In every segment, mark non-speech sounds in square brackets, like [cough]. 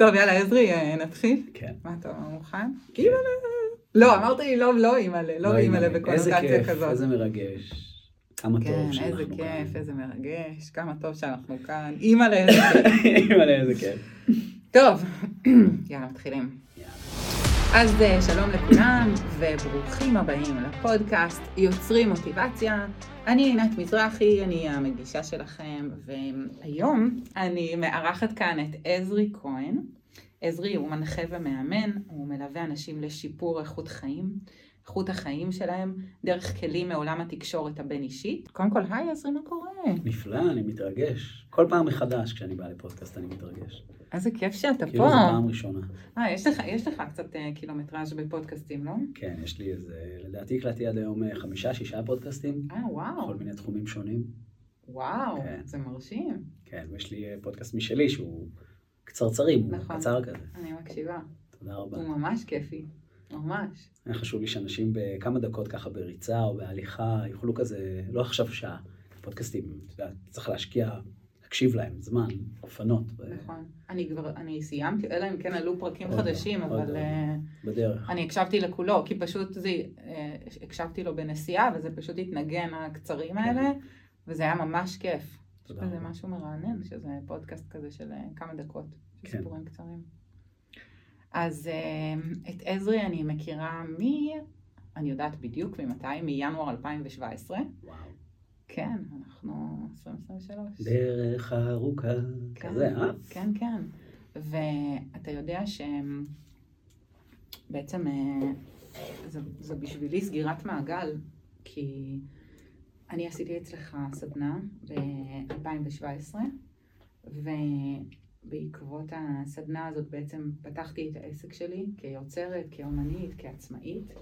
טוב, יאללה, עזרי, אה, נתחיל? כן. מה אתה מוכן? אימא'לה. לא, אמרת לי לא, לא אימא'לה, לא אימא'לה איזה בקונוטציה כיף, כזאת. איזה מרגש. כמה כן, טוב שאנחנו איזה כאן. כיף, איזה מרגש, כמה טוב שאנחנו כאן. אימא'לה, איזה [laughs] כיף. אימא'לה, איזה כיף. טוב, [clears throat] יאללה, מתחילים. אז אה, שלום לכולם, וברוכים הבאים לפודקאסט יוצרים מוטיבציה. אני עינת מזרחי, אני המגישה שלכם, והיום אני מארחת כאן את עזרי כהן. עזרי הוא מנחה ומאמן, הוא מלווה אנשים לשיפור איכות חיים, איכות החיים שלהם, דרך כלים מעולם התקשורת הבין-אישית. קודם כל, היי עזרי, מה קורה? נפלא, אני מתרגש. כל פעם מחדש כשאני בא לפודקאסט אני מתרגש. איזה כיף שאתה כאילו פה. זו פעם ראשונה. אה, יש לך, יש לך קצת אה, קילומטראז' בפודקאסטים, לא? כן, יש לי איזה, לדעתי הקלטתי עד היום אה, חמישה, שישה פודקאסטים, אה, וואו. בכל מיני תחומים שונים. וואו, כן. זה מרשים. כן, ויש לי אה, פודקאסט משלי שהוא קצרצרים, הוא נכון. קצר כזה. אני מקשיבה. תודה רבה. הוא ממש כיפי. ממש. היה חשוב לי שאנשים בכמה דקות ככה בריצה או בהליכה יוכלו כזה, לא עכשיו שעה. פודקאסטים, צריך להשקיע, להקשיב להם, זמן, לפנות, ו- נכון. אני כבר, אני סיימתי, אלא אם כן עלו פרקים עוד לא, חדשים, עוד אבל לא. אה, בדרך. אני הקשבתי לכולו, כי פשוט זה, אה, הקשבתי לו בנסיעה, וזה פשוט התנגן הקצרים האלה, וזה היה ממש כיף. כן. רבה. משהו מרענן, שזה פודקאסט כזה של אה, כמה דקות, של כן. סיפורים קצרים. אז אה, את עזרי אני מכירה מ... אני יודעת בדיוק ממתי, מינואר 2017. וואו. כן, אנחנו 2023. דרך ארוכה, כן. כזה, אה? כן, כן. ואתה יודע שבעצם אה, זה, זה בשבילי סגירת מעגל, כי אני עשיתי אצלך סדנה ב-2017, ובעקבות הסדנה הזאת בעצם פתחתי את העסק שלי כיוצרת, כאומנית, כעצמאית.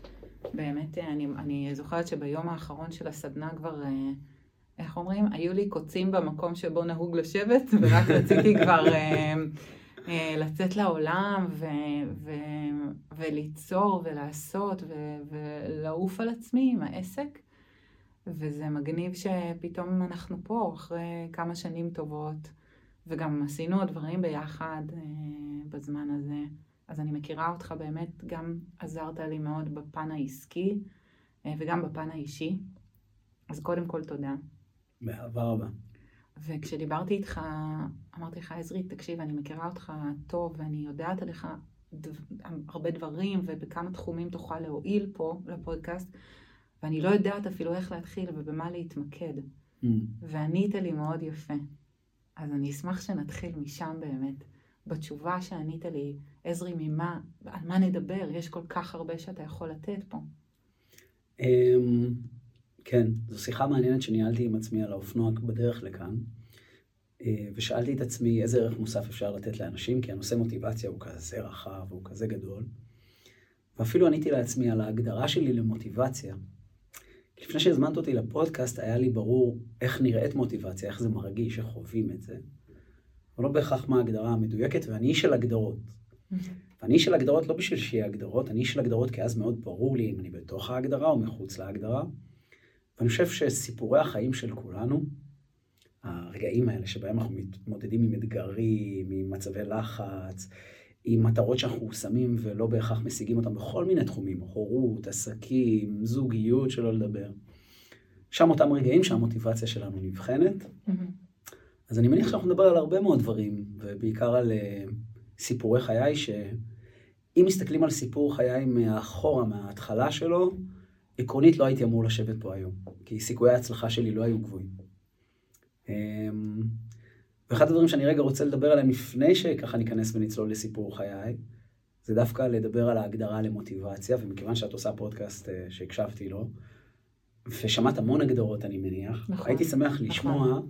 באמת, אה, אני, אני זוכרת שביום האחרון של הסדנה כבר... אה, איך אומרים? היו לי קוצים במקום שבו נהוג לשבת, [laughs] ורק רציתי כבר אה, לצאת לעולם ו, ו, וליצור ולעשות ו, ולעוף על עצמי עם העסק. וזה מגניב שפתאום אנחנו פה אחרי כמה שנים טובות, וגם עשינו דברים ביחד אה, בזמן הזה. אז אני מכירה אותך באמת, גם עזרת לי מאוד בפן העסקי אה, וגם בפן האישי. אז קודם כל תודה. באהבה רבה. וכשדיברתי איתך, אמרתי לך, עזרי, תקשיב, אני מכירה אותך טוב, ואני יודעת עליך דו, הרבה דברים, ובכמה תחומים תוכל להועיל פה לפודקאסט, ואני לא יודעת אפילו איך להתחיל ובמה להתמקד. Mm. וענית לי מאוד יפה. אז אני אשמח שנתחיל משם באמת. בתשובה שענית לי, עזרי, ממה, על מה נדבר? יש כל כך הרבה שאתה יכול לתת פה. אמ, כן, זו שיחה מעניינת שניהלתי עם עצמי על האופנוע בדרך לכאן, אה, ושאלתי את עצמי איזה ערך מוסף אפשר לתת לאנשים, כי הנושא מוטיבציה הוא כזה רחב, הוא כזה גדול. ואפילו עניתי לעצמי על ההגדרה שלי למוטיבציה. לפני שהזמנת אותי לפודקאסט, היה לי ברור איך נראית מוטיבציה, איך זה מרגיש, איך חווים את זה. אבל לא בהכרח מה ההגדרה המדויקת, ואני איש של הגדרות. ואני איש של הגדרות לא בשביל שיהיה הגדרות, אני איש של הגדרות כי אז מאוד ברור לי אם אני בתוך ההגדרה או מחוץ להגדרה. ואני חושב שסיפורי החיים של כולנו, הרגעים האלה שבהם אנחנו מתמודדים עם אתגרים, עם מצבי לחץ, עם מטרות שאנחנו שמים ולא בהכרח משיגים אותם בכל מיני תחומים, הורות, עסקים, זוגיות, שלא לדבר. שם אותם רגעים שהמוטיבציה שלנו נבחנת. אז אני מניח שאנחנו נדבר על הרבה מאוד דברים, ובעיקר על uh, סיפורי חיי, שאם מסתכלים על סיפור חיי מאחורה, מההתחלה שלו, עקרונית לא הייתי אמור לשבת פה היום, כי סיכויי ההצלחה שלי לא היו גבוהים. Um, ואחד הדברים שאני רגע רוצה לדבר עליהם לפני שככה ניכנס ונצלול לסיפור חיי, זה דווקא לדבר על ההגדרה למוטיבציה, ומכיוון שאת עושה פודקאסט uh, שהקשבתי לו, ושמעת המון הגדרות אני מניח, נכון, הייתי שמח לשמוע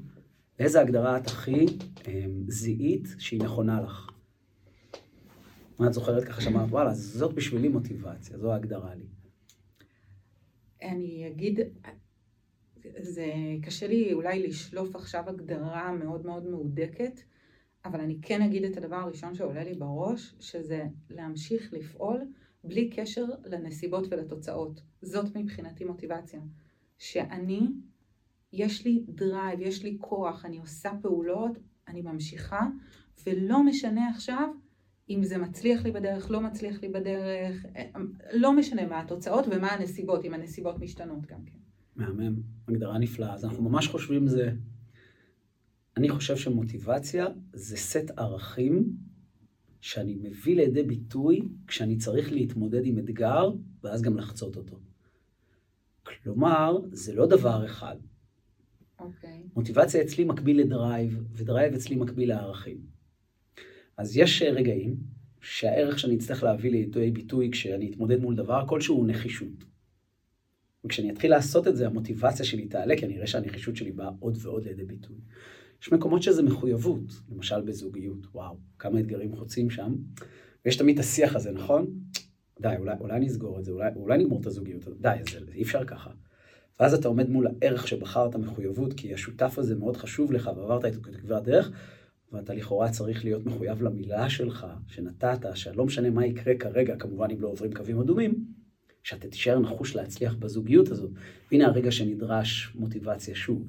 איזה הגדרה את הכי um, זיהית שהיא נכונה לך. מה את זוכרת ככה שאמרת, וואלה, זאת בשבילי מוטיבציה, זו ההגדרה לי. אני אגיד, זה קשה לי אולי לשלוף עכשיו הגדרה מאוד מאוד מהודקת, אבל אני כן אגיד את הדבר הראשון שעולה לי בראש, שזה להמשיך לפעול בלי קשר לנסיבות ולתוצאות. זאת מבחינתי מוטיבציה. שאני, יש לי drive, יש לי כוח, אני עושה פעולות, אני ממשיכה, ולא משנה עכשיו אם זה מצליח לי בדרך, לא מצליח לי בדרך, לא משנה מה התוצאות ומה הנסיבות, אם הנסיבות משתנות גם כן. מהמם, הגדרה נפלאה. אז אנחנו ממש חושבים זה... אני חושב שמוטיבציה זה סט ערכים שאני מביא לידי ביטוי כשאני צריך להתמודד עם אתגר, ואז גם לחצות אותו. כלומר, זה לא דבר אחד. Okay. אוקיי. מוטיבציה אצלי מקביל ל drive, ו drive אצלי מקביל לערכים. אז יש רגעים שהערך שאני אצטרך להביא לידי ביטוי כשאני אתמודד מול דבר כלשהו הוא נחישות. וכשאני אתחיל לעשות את זה, המוטיבציה שלי תעלה, כי אני אראה שהנחישות שלי באה עוד ועוד לידי ביטוי. יש מקומות שזה מחויבות, למשל בזוגיות, וואו, כמה אתגרים חוצים שם, ויש תמיד את השיח הזה, נכון? די, אולי, אולי נסגור את זה, אולי, אולי נגמור את הזוגיות, די, זה, אי אפשר ככה. ואז אתה עומד מול הערך שבחרת מחויבות, כי השותף הזה מאוד חשוב לך, ועברת את כברת הדרך, ואתה לכאורה צריך להיות מחויב למילה שלך, שנתת, שלא משנה מה יקרה כרגע, כמובן אם לא עוברים קווים אדומים, שאתה תישאר נחוש להצליח בזוגיות הזאת. והנה הרגע שנדרש מוטיבציה שוב.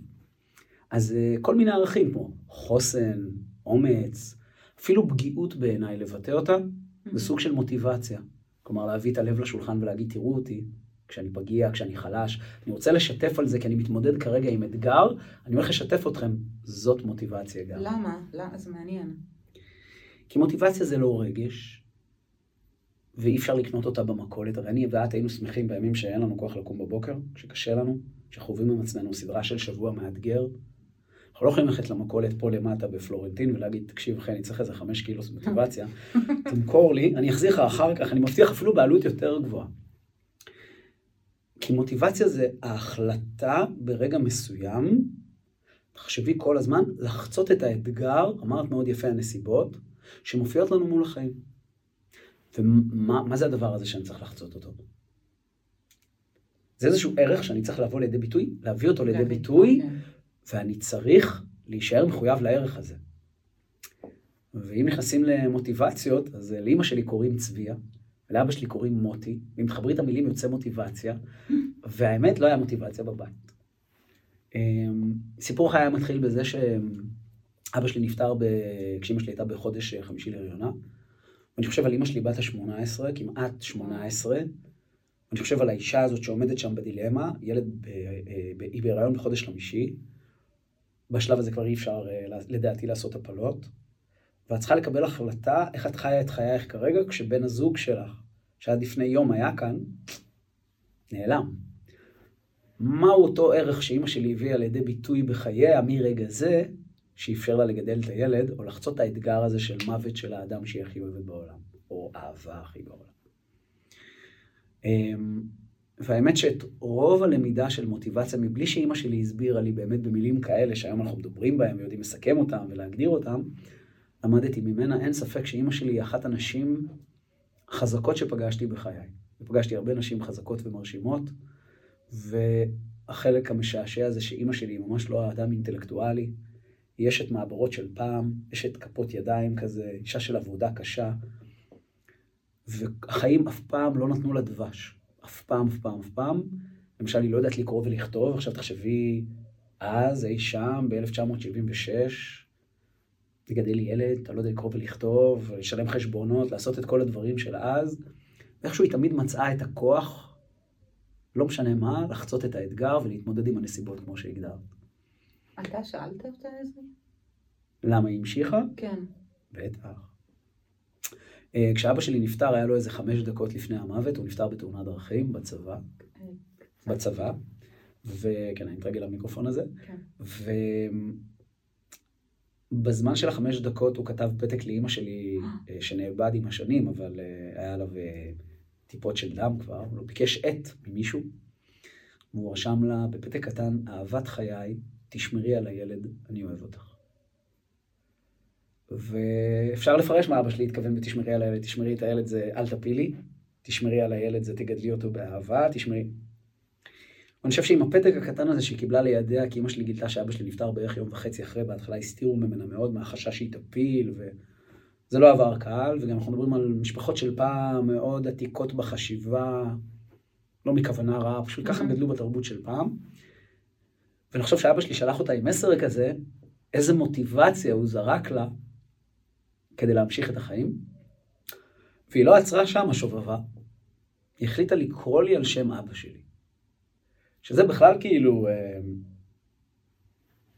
אז אה, כל מיני ערכים כמו חוסן, אומץ, אפילו פגיעות בעיניי לבטא אותה, זה. סוג של מוטיבציה. כלומר, להביא את הלב לשולחן ולהגיד, תראו אותי, כשאני פגיע, כשאני חלש. אני רוצה לשתף על זה, כי אני מתמודד כרגע עם אתגר, אני הולך לשתף אתכם, זאת מוטיבציה גם. למה? למה? זה מעניין. כי מוטיבציה זה לא רגש, ואי אפשר לקנות אותה במכולת. הרי אני ואת היינו שמחים בימים שאין לנו כוח לקום בבוקר, כשקשה לנו, כשחווים עם עצמנו סדרה של שבוע מאתגר, אנחנו לא יכולים ללכת למכולת פה למטה בפלורנטין ולהגיד, תקשיב, אחי, אני צריך איזה חמש קילוס מוטיבציה, [laughs] תמכור לי, אני אחזיר לך אחר כך, אני מבטיח אפילו בעלות יותר גבוהה. כי מוטיבציה זה ההחלטה ברגע מסוים, תחשבי כל הזמן, לחצות את האתגר, אמרת מאוד יפה הנסיבות, שמופיעות לנו מול החיים. ומה זה הדבר הזה שאני צריך לחצות אותו? זה איזשהו ערך שאני צריך לבוא לידי ביטוי, להביא אותו לידי ביטוי, כן. ואני צריך להישאר מחויב לערך הזה. ואם נכנסים למוטיבציות, אז לאימא שלי קוראים צביה, ולאבא שלי קוראים מוטי, ואם תחברי את המילים יוצא מוטיבציה, [laughs] והאמת לא היה מוטיבציה בבית. אמ, סיפור חיי מתחיל בזה שאבא שלי נפטר ב... כשאימא שלי הייתה בחודש חמישי להריונה. ואני חושב על אימא שלי בת ה-18, כמעט 18, ואני חושב על האישה הזאת שעומדת שם בדילמה, ילד, ב... ב... היא בהיריון בחודש חמישי, בשלב הזה כבר אי אפשר אה, לדעתי לעשות הפלות, ואת צריכה לקבל החלטה איך את חיה את חייך כרגע, כשבן הזוג שלך, שעד לפני יום היה כאן, נעלם. מהו אותו ערך שאימא שלי הביאה לידי ביטוי בחייה מרגע זה, שאפשר לה לגדל את הילד, או לחצות את האתגר הזה של מוות של האדם שהיא הכי אוהבת בעולם, או אהבה הכי בעולם. אמ, והאמת שאת רוב הלמידה של מוטיבציה, מבלי שאימא שלי הסבירה לי באמת במילים כאלה, שהיום אנחנו מדברים בהם ויודעים לסכם אותם ולהגדיר אותם, למדתי ממנה, אין ספק שאימא שלי היא אחת הנשים החזקות שפגשתי בחיי. ופגשתי הרבה נשים חזקות ומרשימות, והחלק המשעשע זה שאימא שלי היא ממש לא האדם אינטלקטואלי, היא אשת מעברות של פעם, אשת כפות ידיים כזה, אישה של עבודה קשה, והחיים אף פעם לא נתנו לה דבש. אף פעם, אף פעם, אף פעם. למשל, היא לא יודעת לקרוא ולכתוב, עכשיו תחשבי, אז, אי שם, ב-1976, לגדל ילד, אתה לא יודע לקרוא ולכתוב, לשלם חשבונות, לעשות את כל הדברים של אז. ואיכשהו היא תמיד מצאה את הכוח, לא משנה מה, לחצות את האתגר ולהתמודד עם הנסיבות כמו שהגדרת. אתה שאלת אותה איזה? למה היא המשיכה? כן. בטח. אה, כשאבא שלי נפטר, היה לו איזה חמש דקות לפני המוות, הוא נפטר בתאונת דרכים בצבא. בצבא. וכן, אני מתרגל למיקרופון הזה. כן. ובזמן של החמש דקות הוא כתב פתק לאימא שלי, אה, שנאבד עם השנים, אבל אה, היה עליו טיפות של דם כבר, הוא ביקש עט ממישהו, והוא רשם לה בפתק קטן, אהבת חיי, תשמרי על הילד, אני אוהב אותך. ואפשר לפרש מה אבא שלי התכוון בתשמרי על הילד, תשמרי את הילד זה אל תפילי, תשמרי על הילד זה תגדלי אותו באהבה, תשמרי... אני חושב שעם הפתק הקטן הזה שהיא קיבלה לידיה, כי אמא שלי גילתה שאבא שלי נפטר בערך יום וחצי אחרי, בהתחלה הסתירו ממנה מאוד מהחשש שהיא תפיל, וזה לא עבר קהל, וגם אנחנו מדברים על משפחות של פעם מאוד עתיקות בחשיבה, לא מכוונה רעה, פשוט ככה גדלו בתרבות של פעם. חושב שאבא שלי שלח אותה עם מסר כזה, איזה מוטיבציה הוא זרק לה כדי להמשיך את החיים, והיא לא עצרה שם השובבה, היא החליטה לקרוא לי על שם אבא שלי. שזה בכלל כאילו, אה,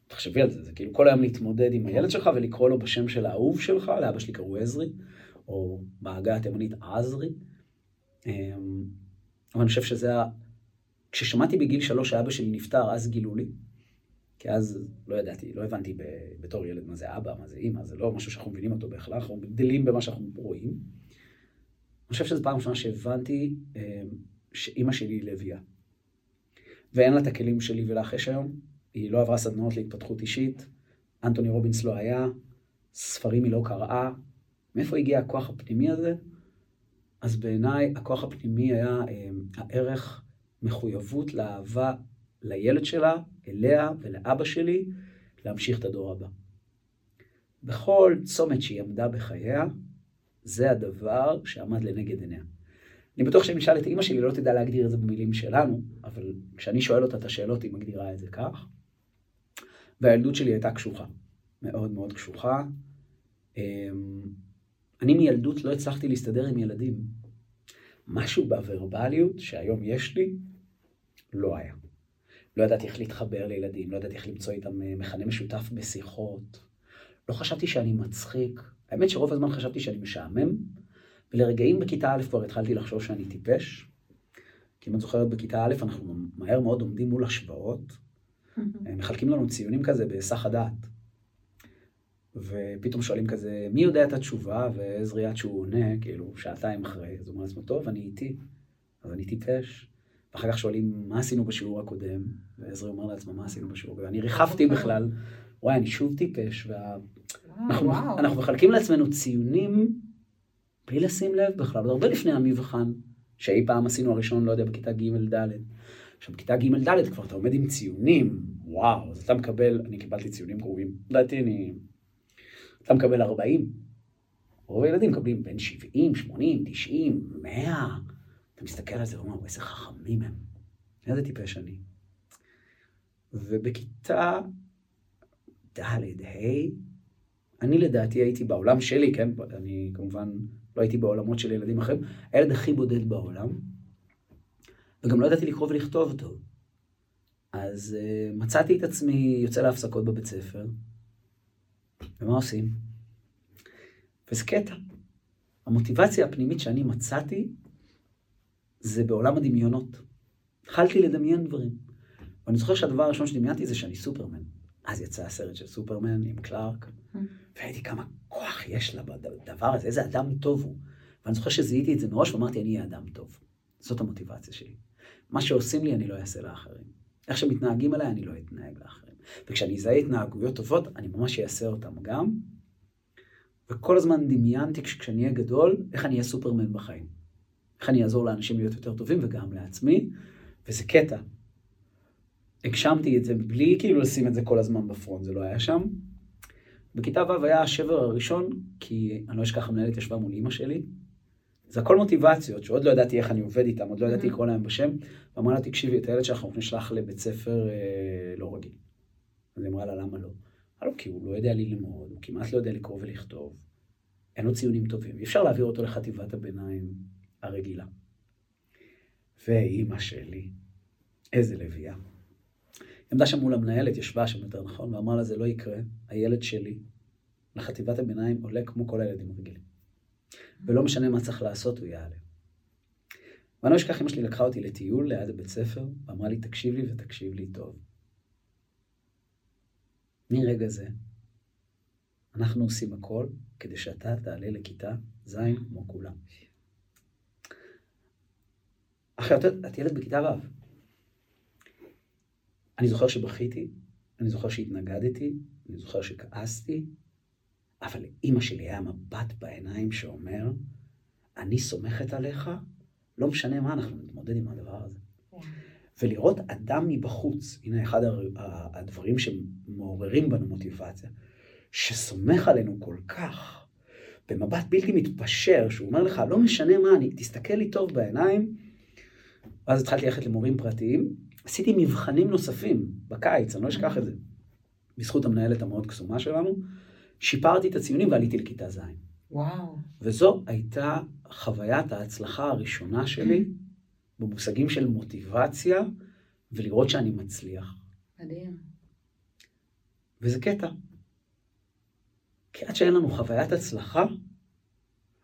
תחשבי על זה, זה כאילו כל היום להתמודד עם הילד שלך ולקרוא לו בשם של האהוב שלך, לאבא שלי קראו עזרי, או בעגה התימנית עזרי. אה, אבל אני חושב שזה. כששמעתי בגיל שלוש שאבא שלי נפטר, אז גילו לי. כי אז לא ידעתי, לא הבנתי. בתור ילד מה זה אבא, מה זה אימא, זה לא משהו שאנחנו מבינים אותו בהכרח, אנחנו גדלים במה שאנחנו רואים. אני חושב שזו פעם ראשונה שהבנתי אה, שאימא שלי היא לביאה. ואין לה את הכלים שלי ולך יש היום. היא לא עברה סדנאות להתפתחות אישית, אנטוני רובינס לא היה, ספרים היא לא קראה. מאיפה הגיע הכוח הפנימי הזה? אז בעיניי הכוח הפנימי היה אה, הערך מחויבות לאהבה לילד שלה, אליה ולאבא שלי, להמשיך את הדור הבא. בכל צומת שהיא עמדה בחייה, זה הדבר שעמד לנגד עיניה. אני בטוח שאם נשאל את אימא שלי, לא תדע להגדיר את זה במילים שלנו, אבל כשאני שואל אותה את השאלות, היא מגדירה את זה כך. והילדות שלי הייתה קשוחה, מאוד מאוד קשוחה. אמ, אני מילדות לא הצלחתי להסתדר עם ילדים. משהו בוורבליות שהיום יש לי, לא היה. לא ידעתי איך להתחבר לילדים, לא ידעתי איך למצוא איתם אה, מכנה משותף בשיחות. לא חשבתי שאני מצחיק. האמת שרוב הזמן חשבתי שאני משעמם, ולרגעים בכיתה א' כבר התחלתי לחשוב שאני טיפש. כי אם את זוכרת, בכיתה א' אנחנו מהר מאוד עומדים מול השוואות, מחלקים לנו ציונים כזה בהיסח הדעת. ופתאום שואלים כזה, מי יודע את התשובה? ועזרי עד שהוא עונה, כאילו, שעתיים אחרי, אז הוא אומר לעצמו, טוב, אני איתי, אז אני טיפש. ואחר כך שואלים, מה עשינו בשיעור הקודם? ועזרי אומר לעצמו, מה עשינו בשיעור הקודם? ואני ריחפתי בכלל, וואי, אני שוב טיפש, וה... אנחנו, אנחנו מחלקים לעצמנו ציונים בלי לשים לב בכלל, עוד הרבה לפני המבחן, שאי פעם עשינו הראשון, לא יודע, בכיתה ג'-ד'. עכשיו, בכיתה ג'-ד' כבר אתה עומד עם ציונים, וואו, אז אתה מקבל, אני קיבלתי ציונים גרועים, לדעתי אני... אתה מקבל 40. רוב הילדים מקבלים בין 70, 80, 90, 100. אתה מסתכל על זה ואומר, איזה חכמים הם. איזה טיפש אני. ובכיתה ד', ה', אני לדעתי הייתי בעולם שלי, כן, אני כמובן לא הייתי בעולמות של ילדים אחרים, הילד הכי בודד בעולם, וגם לא ידעתי לקרוא ולכתוב טוב. אז uh, מצאתי את עצמי יוצא להפסקות בבית ספר, ומה עושים? וזה קטע. המוטיבציה הפנימית שאני מצאתי זה בעולם הדמיונות. התחלתי לדמיין דברים. ואני זוכר שהדבר הראשון שדמיינתי זה שאני סופרמן. אז יצא הסרט של סופרמן עם קלארק, mm. והייתי כמה כוח יש לה בדבר הזה, איזה אדם טוב הוא. ואני זוכר שזיהיתי את זה מראש ואמרתי, אני אהיה אדם טוב. זאת המוטיבציה שלי. מה שעושים לי, אני לא אעשה לאחרים. איך שמתנהגים אליי, אני לא אתנהג לאחרים. וכשאני אזהה התנהגויות טובות, אני ממש אעשה אותם גם. וכל הזמן דמיינתי כשאני אהיה גדול, איך אני אהיה סופרמן בחיים. איך אני אעזור לאנשים להיות יותר טובים וגם לעצמי, וזה קטע. הגשמתי את זה בלי כאילו לשים את זה כל הזמן בפרונט, זה לא היה שם. בכיתה ו' היה השבר הראשון, כי אני לא אשכח, המנהלת ישבה מול אימא שלי. זה הכל מוטיבציות, שעוד לא ידעתי איך אני עובד איתם, עוד לא ידעתי mm-hmm. לקרוא להם בשם, ואמרה לה, תקשיבי, את הילד שלך אנחנו נשלח לבית ספר אה, לא רגיל. אז היא אמרה לה, למה לא? אמרה לו, כי הוא לא יודע ללמוד, הוא כמעט לא יודע לקרוא ולכתוב, אין לו ציונים טובים, אי אפשר להעביר אותו לחטיבת הביניים הרגילה. ואימא שלי, איזה לביאה. עמדה שם מול המנהלת, ישבה שם יותר נכון, ואמרה לה, זה לא יקרה, הילד שלי לחטיבת הביניים עולה כמו כל הילדים הרגילים. ולא משנה מה צריך לעשות, הוא יעלה. ואני לא אשכח, אמא שלי לקחה אותי לטיול ליד הבית ספר, ואמרה לי, תקשיב לי ותקשיב לי טוב. מרגע זה, אנחנו עושים הכל כדי שאתה תעלה לכיתה ז' כמו כולם. עכשיו, את ילד בכיתה ו'. אני זוכר שבכיתי, אני זוכר שהתנגדתי, אני זוכר שכעסתי, אבל לאימא שלי היה מבט בעיניים שאומר, אני סומכת עליך, לא משנה מה, אנחנו נתמודד עם הדבר הזה. Yeah. כן. ולראות אדם מבחוץ, הנה אחד הדברים שמעוררים בנו מוטיבציה, שסומך עלינו כל כך, במבט בלתי מתפשר, שהוא אומר לך, לא משנה מה, אני, תסתכל לי טוב בעיניים. ואז התחלתי ללכת למורים פרטיים, עשיתי מבחנים נוספים בקיץ, אני לא אשכח את זה, בזכות המנהלת המאוד קסומה שלנו, שיפרתי את הציונים ועליתי לכיתה ז'. וואו. וזו הייתה חוויית ההצלחה הראשונה שלי במושגים של מוטיבציה ולראות שאני מצליח. מדהים. וזה קטע. כי עד שאין לנו חוויית הצלחה,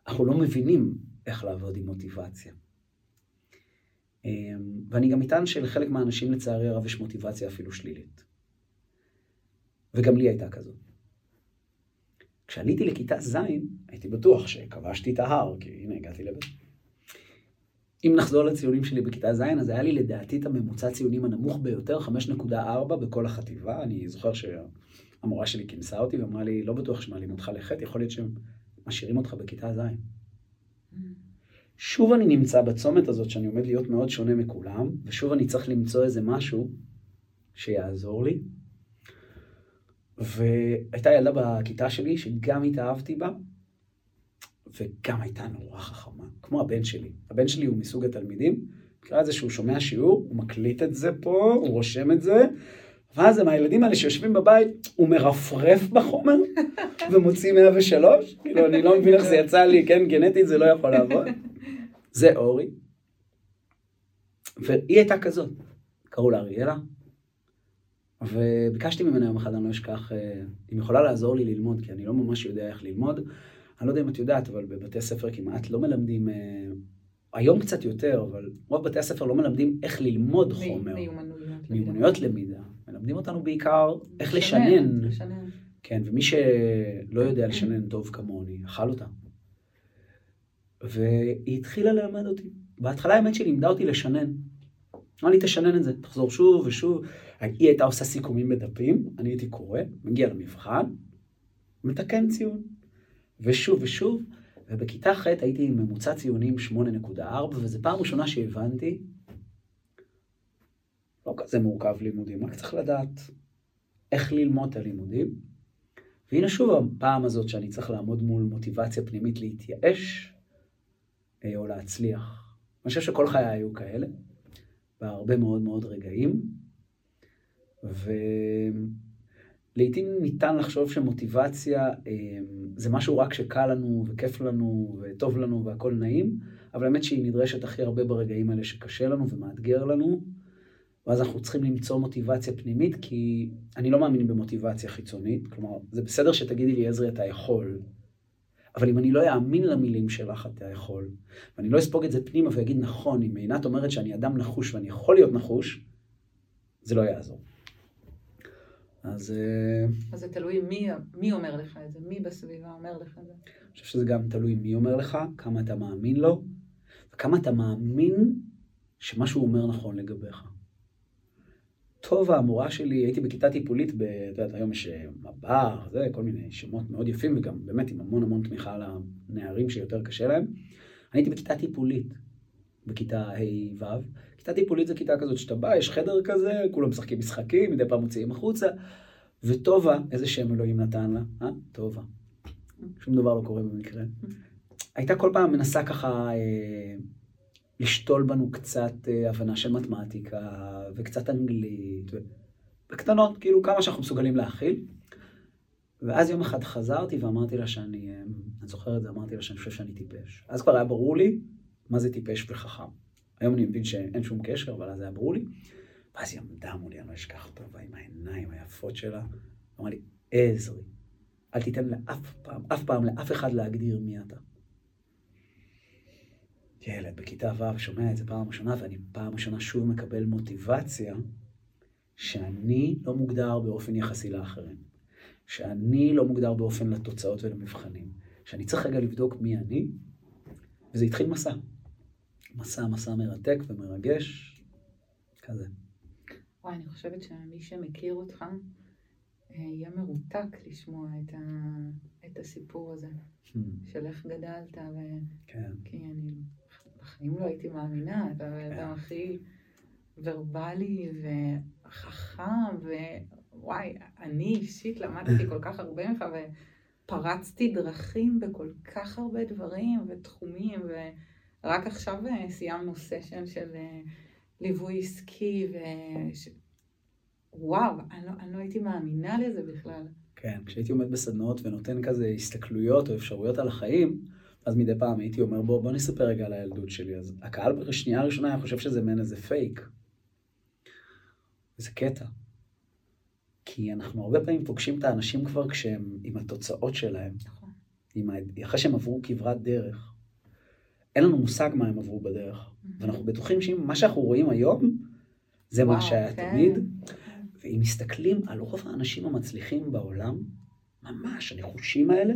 אנחנו לא מבינים איך לעבוד עם מוטיבציה. אמ, ואני גם אטען שלחלק מהאנשים לצערי הרב יש מוטיבציה אפילו שלילית. וגם לי הייתה כזאת. כשעליתי לכיתה ז', הייתי בטוח שכבשתי את ההר, כי הנה הגעתי לבית. אם נחזור לציונים שלי בכיתה ז', אז היה לי לדעתי את הממוצע ציונים הנמוך ביותר, 5.4 בכל החטיבה. אני זוכר שהמורה שלי כינסה אותי ואמרה לי, לא בטוח שמעלים אותך לחטא, יכול להיות שהם משאירים אותך בכיתה ז'. שוב אני נמצא בצומת הזאת שאני עומד להיות מאוד שונה מכולם, ושוב אני צריך למצוא איזה משהו שיעזור לי. והייתה ילדה בכיתה שלי שגם התאהבתי בה, וגם הייתה נורא חכמה, כמו הבן שלי. הבן שלי הוא מסוג התלמידים, נקרא לזה שהוא שומע שיעור, הוא מקליט את זה פה, הוא רושם את זה, ואז הם הילדים האלה שיושבים בבית, הוא מרפרף בחומר [laughs] ומוציא 103, כאילו אני לא מבין איך זה יצא לי, כן, גנטית זה לא יכול לעבוד. זה אורי. והיא הייתה כזאת, קראו לה אריאלה, וביקשתי ממנה יום אחד, אני לא אשכח, אה, אם יכולה לעזור לי ללמוד, כי אני לא ממש יודע איך ללמוד. אני לא יודע אם את יודעת, אבל בבתי ספר כמעט לא מלמדים, אה, היום קצת יותר, אבל רוב בתי הספר לא מלמדים איך ללמוד חומר. מיומנויות. מיומנויות למידה. מלמדים אותנו בעיקר איך לשנן. לשנן. כן, ומי שלא יודע לשנן טוב כמוני, אכל אותה. והיא התחילה ללמד אותי. בהתחלה האמת שהיא לימדה אותי לשנן. אמרה לי, תשנן את זה, תחזור שוב ושוב. היא הייתה עושה סיכומים בדפים, אני הייתי קורא, מגיע למבחן, מתקן ציון. ושוב ושוב, ובכיתה ח' הייתי עם ממוצע ציונים 8.4, וזו פעם ראשונה שהבנתי, לא כזה מורכב לימודים, רק צריך לדעת איך ללמוד את הלימודים. והנה שוב הפעם הזאת שאני צריך לעמוד מול מוטיבציה פנימית להתייאש או להצליח. אני חושב שכל חיי היו כאלה, בהרבה מאוד מאוד רגעים, ולעיתים ניתן לחשוב שמוטיבציה אה, זה משהו רק שקל לנו וכיף לנו וטוב לנו והכל נעים, אבל האמת שהיא נדרשת הכי הרבה ברגעים האלה שקשה לנו ומאתגר לנו, ואז אנחנו צריכים למצוא מוטיבציה פנימית, כי אני לא מאמין במוטיבציה חיצונית, כלומר, זה בסדר שתגידי לי, עזרי, אתה יכול, אבל אם אני לא אאמין למילים שלך, אתה יכול, ואני לא אספוג את זה פנימה ואגיד, נכון, אם עינת אומרת שאני אדם נחוש ואני יכול להיות נחוש, זה לא יעזור. אז... אה, אז זה תלוי מי, מי אומר לך את זה, מי בסביבה אומר לך את זה. אני חושב שזה גם תלוי מי אומר לך, כמה אתה מאמין לו, וכמה אתה מאמין שמה שהוא אומר נכון לגביך. טוב, המורה שלי, הייתי בכיתה טיפולית, ב, את יודעת, היום יש אה, מב"ר, זה, כל מיני שמות מאוד יפים, וגם באמת עם המון המון תמיכה לנערים שיותר קשה להם. אני הייתי בכיתה טיפולית, בכיתה ה'-ו'. כיתה טיפולית זה כיתה כזאת שאתה בא, יש חדר כזה, כולם משחקים משחקים, מדי פעם מוציאים החוצה, וטובה, איזה שם אלוהים נתן לה? אה? טובה. שום דבר לא קורה במקרה. הייתה כל פעם מנסה ככה... אה, לשתול בנו קצת אה, הבנה של מתמטיקה וקצת אנגלית, בקטנות, כאילו כמה שאנחנו מסוגלים להכיל. ואז יום אחד חזרתי ואמרתי לה שאני, אה, אני זוכר את זה, אמרתי לה שאני חושב שאני טיפש. אז כבר היה ברור לי מה זה טיפש וחכם. היום אני מבין שאין שום קשר, אבל אז היה ברור לי. ואז היא עמדה מולי, אני לא אשכח אותה, עם העיניים היפות שלה, אמרה לי, עזרי, אל תיתן לאף פעם, אף פעם לאף אחד להגדיר מי אתה. ילד בכיתה ו' שומע את זה פעם ראשונה, ואני פעם ראשונה שוב מקבל מוטיבציה שאני לא מוגדר באופן יחסי לאחרים. שאני לא מוגדר באופן לתוצאות ולמבחנים. שאני צריך רגע לבדוק מי אני, וזה התחיל מסע. מסע, מסע מרתק ומרגש, כזה. וואי, אני חושבת שמי שמכיר אותך, אה, יהיה מרותק לשמוע את, ה... את הסיפור הזה, hmm. של איך גדלת, ו... כן. כי אני בחיים לא הייתי מאמינה, אתה האדם כן. הכי ורבלי וחכם, ווואי, אני אישית למדתי [laughs] כל כך הרבה ממך, ופרצתי דרכים בכל כך הרבה דברים ותחומים, ורק עכשיו אה, סיימנו סשן של אה, ליווי עסקי, ו... וואו, אני לא, אני לא הייתי מאמינה לזה בכלל. כן, כשהייתי עומד בסדנאות ונותן כזה הסתכלויות או אפשרויות על החיים, אז מדי פעם הייתי אומר, בוא, בוא נספר רגע על הילדות שלי. אז הקהל בשנייה הראשונה היה חושב שזה מעין איזה פייק. זה קטע. כי אנחנו הרבה פעמים פוגשים את האנשים כבר כשהם עם התוצאות שלהם. נכון. ה... אחרי שהם עברו כברת דרך. אין לנו מושג מה הם עברו בדרך. Mm-hmm. ואנחנו בטוחים שמה שאנחנו רואים היום, זה וואו, מה שהיה כן. תמיד. ואם מסתכלים על רוב האנשים המצליחים בעולם, ממש, הנחושים האלה,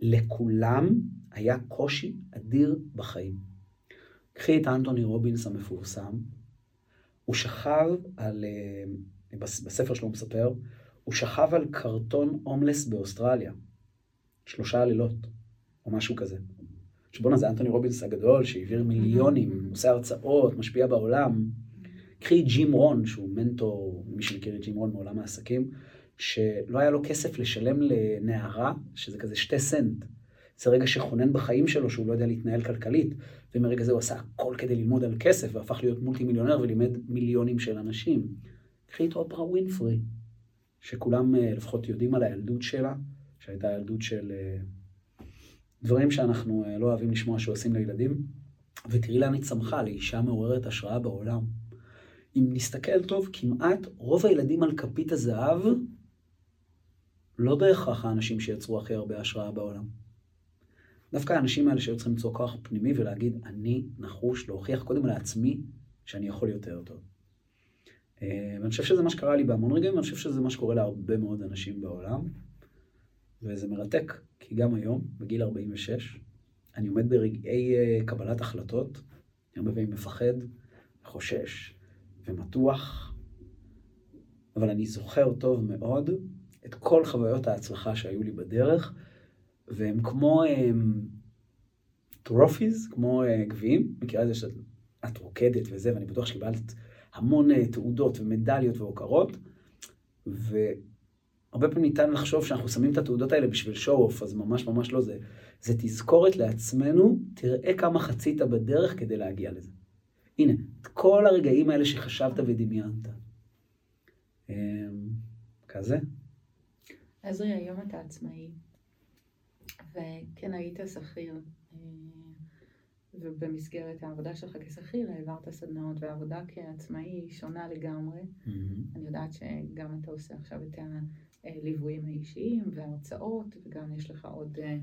לכולם היה קושי אדיר בחיים. קחי את אנטוני רובינס המפורסם, הוא שכב על, אה, בספר שלו הוא מספר, הוא שכב על קרטון הומלס באוסטרליה, שלושה לילות, או משהו כזה. שבואנה זה אנטוני רובינס הגדול, שהעביר מיליונים, עושה הרצאות, משפיע בעולם. קחי ג'ים רון, שהוא מנטור, מי שמכיר את ג'ים רון מעולם העסקים, שלא היה לו כסף לשלם לנערה, שזה כזה שתי סנט. זה רגע שכונן בחיים שלו שהוא לא יודע להתנהל כלכלית, ומרגע זה הוא עשה הכל כדי ללמוד על כסף, והפך להיות מולטי מיליונר ולימד מיליונים של אנשים. קחי את אופרה ווינפרי, שכולם אה, לפחות יודעים על הילדות שלה, שהייתה ילדות של אה, דברים שאנחנו אה, לא אוהבים לשמוע שעושים לילדים, ותראי לאן היא צמחה, לאישה מעוררת השראה בעולם. אם נסתכל טוב, כמעט רוב הילדים על כפית הזהב לא בהכרח האנשים שיצרו הכי הרבה השראה בעולם. דווקא האנשים האלה שהיו צריכים למצוא כוח פנימי ולהגיד, אני נחוש להוכיח קודם לעצמי שאני יכול יותר טוב. אה, ואני חושב שזה מה שקרה לי בהמון רגעים, ואני חושב שזה מה שקורה להרבה מאוד אנשים בעולם. וזה מרתק, כי גם היום, בגיל 46, אני עומד ברגעי אה, קבלת החלטות, אני הרבה פעמים מפחד, חושש ומתוח, אבל אני זוכר טוב מאוד את כל חוויות ההצלחה שהיו לי בדרך, והם כמו טרופיז, כמו uh, גביעים, מכירה את זה שאת רוקדת וזה, ואני בטוח שקיבלת המון uh, תעודות ומדליות והוקרות, והרבה פעמים ניתן לחשוב שאנחנו שמים את התעודות האלה בשביל show-off, אז ממש ממש לא זה. זה תזכורת לעצמנו, תראה כמה חצית בדרך כדי להגיע לזה. הנה, את כל הרגעים האלה שחשבת ודמיינת. אמ, כזה. עזרי, היום אתה עצמאי, וכן היית שכיר, אה, ובמסגרת העבודה שלך כשכיר העברת סדנאות, והעבודה כעצמאי היא שונה לגמרי. Mm-hmm. אני יודעת שגם אתה עושה עכשיו את הליוויים האישיים וההרצאות, וגם יש לך עוד אה,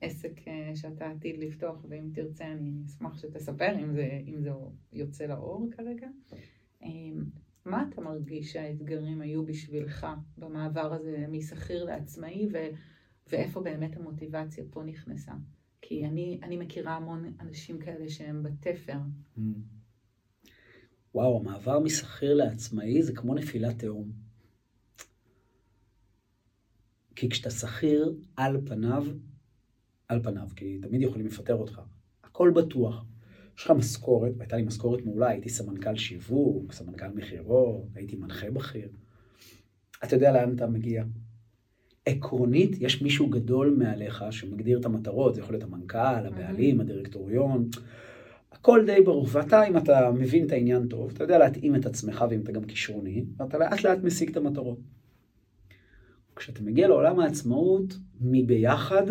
עסק אה, שאתה עתיד לפתוח, ואם תרצה אני אשמח שתספר אם זה, אם זה יוצא לאור כרגע. מה אתה מרגיש שהאתגרים היו בשבילך במעבר הזה משכיר לעצמאי, ו, ואיפה באמת המוטיבציה פה נכנסה? כי אני, אני מכירה המון אנשים כאלה שהם בתפר. Mm. וואו, המעבר משכיר לעצמאי זה כמו נפילת תהום. כי כשאתה שכיר, על פניו, על פניו, כי תמיד יכולים לפטר אותך, הכל בטוח. יש לך משכורת, והייתה לי משכורת מעולה, הייתי סמנכ"ל שיווק, סמנכ"ל מכירות, הייתי מנחה בכיר. אתה יודע לאן אתה מגיע. עקרונית, יש מישהו גדול מעליך שמגדיר את המטרות, זה יכול להיות המנכ"ל, הבעלים, הדירקטוריון, הכל די ברור. ואתה, אם אתה מבין את העניין טוב, אתה יודע להתאים את עצמך, ואם אתה גם כישרוני, ואתה לאט לאט משיג את המטרות. כשאתה מגיע לעולם העצמאות, מביחד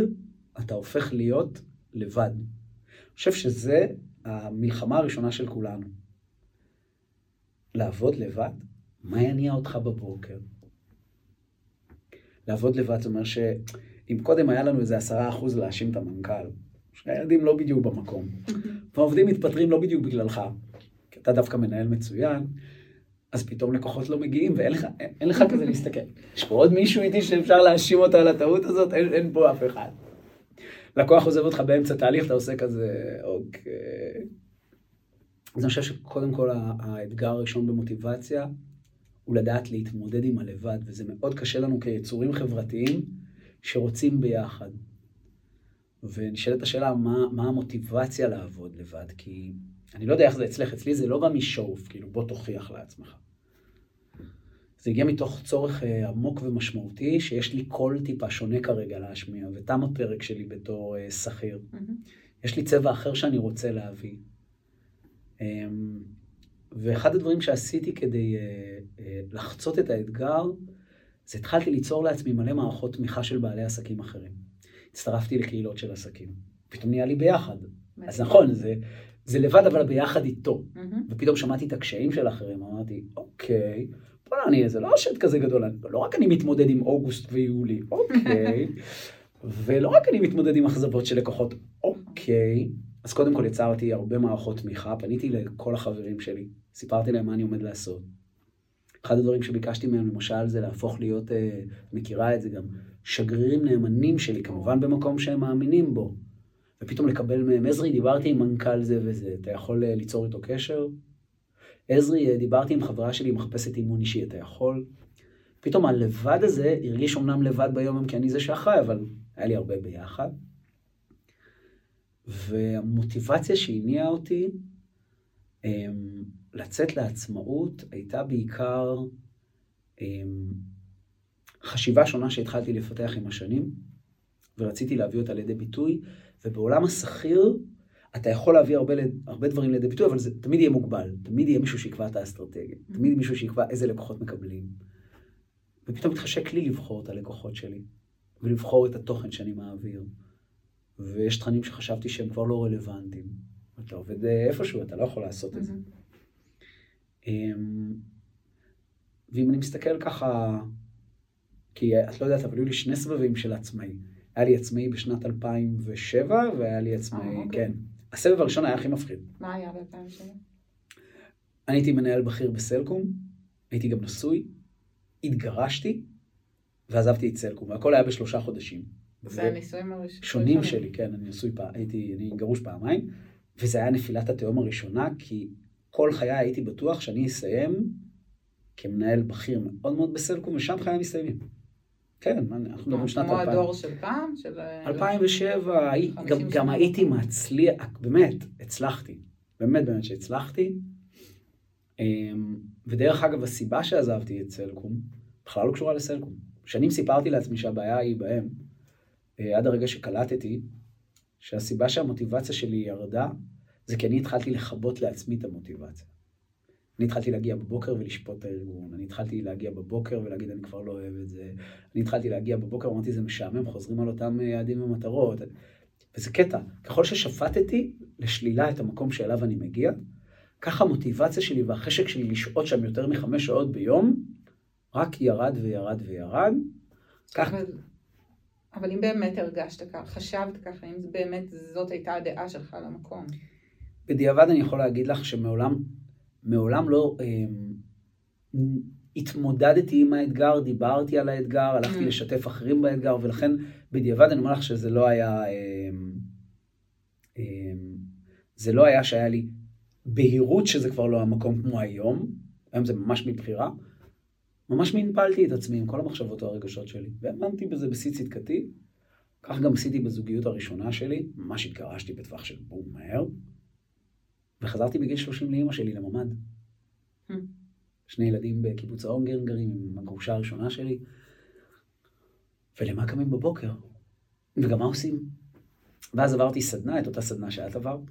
אתה הופך להיות לבד. אני חושב שזה המלחמה הראשונה של כולנו. לעבוד לבד? מה יניע אותך בבוקר? לעבוד לבד זה אומר שאם קודם היה לנו איזה עשרה אחוז להאשים את המנכ"ל, שהילדים לא בדיוק במקום, והעובדים מתפטרים לא בדיוק בגללך, כי אתה דווקא מנהל מצוין, אז פתאום לקוחות לא מגיעים ואין לך, אין, אין לך כזה להסתכל. יש פה עוד מישהו איתי שאפשר להאשים אותו על הטעות הזאת? אין, אין פה אף אחד. לקוח עוזב אותך באמצע תהליך, אתה עושה כזה, אוקיי. אז אני חושב שקודם כל האתגר הראשון במוטיבציה הוא לדעת להתמודד עם הלבד, וזה מאוד קשה לנו כיצורים חברתיים שרוצים ביחד. ונשאלת השאלה, מה, מה המוטיבציה לעבוד לבד? כי אני לא יודע איך זה אצלך, אצלי זה לא בא משואוף, כאילו בוא תוכיח לעצמך. זה הגיע מתוך צורך אה, עמוק ומשמעותי, שיש לי קול טיפה שונה כרגע להשמיע, ותם הפרק שלי בתור אה, שכיר. Mm-hmm. יש לי צבע אחר שאני רוצה להביא. ואחד הדברים שעשיתי כדי אה, אה, לחצות את האתגר, אז התחלתי ליצור לעצמי מלא מערכות תמיכה של בעלי עסקים אחרים. הצטרפתי לקהילות של עסקים. פתאום נהיה לי ביחד. אז נכון, זה, זה לבד, אבל ביחד איתו. ופתאום שמעתי את הקשיים של האחרים, אמרתי, אוקיי, בוא'נה, אני איזה לא שד כזה גדול, לא רק אני מתמודד עם אוגוסט ויולי, אוקיי, [laughs] ולא רק אני מתמודד עם אכזבות של לקוחות, אוקיי. אז קודם כל יצרתי הרבה מערכות תמיכה, פניתי לכל החברים שלי, סיפרתי להם מה אני עומד לעשות. אחד הדברים שביקשתי מהם למשל זה להפוך להיות, אה, מכירה את זה גם, שגרירים נאמנים שלי, כמובן במקום שהם מאמינים בו. ופתאום לקבל מהם, עזרי, דיברתי עם מנכ"ל זה וזה, אתה יכול אה, ליצור איתו קשר? עזרי, אה, דיברתי עם חברה שלי, מחפשת אימון אישי, אתה יכול? פתאום הלבד הזה הרגיש אומנם לבד ביום כי אני זה שאחראי, אבל היה לי הרבה ביחד. והמוטיבציה שהניעה אותי אמ, לצאת לעצמאות הייתה בעיקר אמ, חשיבה שונה שהתחלתי לפתח עם השנים, ורציתי להביא אותה לידי ביטוי, ובעולם השכיר אתה יכול להביא הרבה, הרבה דברים לידי ביטוי, אבל זה תמיד יהיה מוגבל. תמיד יהיה מישהו שיקבע את האסטרטגיה. Mm-hmm. תמיד מישהו שיקבע איזה לקוחות מקבלים. ופתאום מתחשק לי לבחור את הלקוחות שלי, ולבחור את התוכן שאני מעביר. ויש תכנים שחשבתי שהם כבר לא רלוונטיים. אתה עובד איפשהו, אתה לא יכול לעשות mm-hmm. את זה. אמ, ואם אני מסתכל ככה, כי את לא יודעת, אבל היו לי שני סבבים של עצמאי. היה לי עצמאי בשנת 2007, והיה לי עצמאי, oh, okay. כן. הסבב הראשון היה הכי מפחיד. מה היה ב-2007? אני הייתי מנהל בכיר בסלקום, הייתי גם נשוי, התגרשתי, ועזבתי את סלקום, והכל היה בשלושה חודשים. זה הנישואים הראשונים. שונים שלי, כן, אני נשוי פעם, הייתי, אני גרוש פעמיים, וזה היה נפילת התהום הראשונה, כי כל חיי הייתי בטוח שאני אסיים כמנהל בכיר מאוד מאוד בסלקום, ושם חיי מסתיימים. כן, אנחנו מדברים שנת 2000. כמו הדור של פעם? של... 2007, גם, גם הייתי מצליח, באמת, הצלחתי. באמת באמת שהצלחתי. אמ, ודרך אגב, הסיבה שעזבתי את סלקום, בכלל לא קשורה לסלקום. שנים סיפרתי לעצמי שהבעיה היא בהם, אה, עד הרגע שקלטתי, שהסיבה שהמוטיבציה שלי ירדה, זה כי אני התחלתי לכבות לעצמי את המוטיבציה. אני התחלתי להגיע בבוקר ולשפוט את הארגון, אני התחלתי להגיע בבוקר ולהגיד אני כבר לא אוהב את זה, אני התחלתי להגיע בבוקר, אמרתי זה משעמם, חוזרים על אותם יעדים ומטרות, וזה קטע, ככל ששפטתי לשלילה את המקום שאליו אני מגיע, ככה המוטיבציה שלי והחשק שלי לשהות שם יותר מחמש שעות ביום, רק ירד וירד וירד. כך... אבל, אבל אם באמת הרגשת ככה, חשבת ככה, אם באמת זאת הייתה הדעה שלך על המקום. בדיעבד אני יכול להגיד לך שמעולם מעולם לא אה, התמודדתי עם האתגר, דיברתי על האתגר, הלכתי mm. לשתף אחרים באתגר, ולכן בדיעבד אני אומר לך שזה לא היה, אה, אה, זה לא היה שהיה לי בהירות שזה כבר לא המקום כמו היום, היום זה ממש מבחירה, ממש מנפלתי את עצמי עם כל המחשבות והרגשות שלי, והאמנתי בזה בשיא צדקתי. כך גם עשיתי בזוגיות הראשונה שלי, ממש התגרשתי בטווח של בום מהר. וחזרתי בגיל 30 לאימא שלי לממ"ד. Hmm. שני ילדים בקיבוץ האונגר גרים עם הגרושה הראשונה שלי. ולמה קמים בבוקר? וגם מה עושים? ואז עברתי סדנה, את אותה סדנה שאת עברת.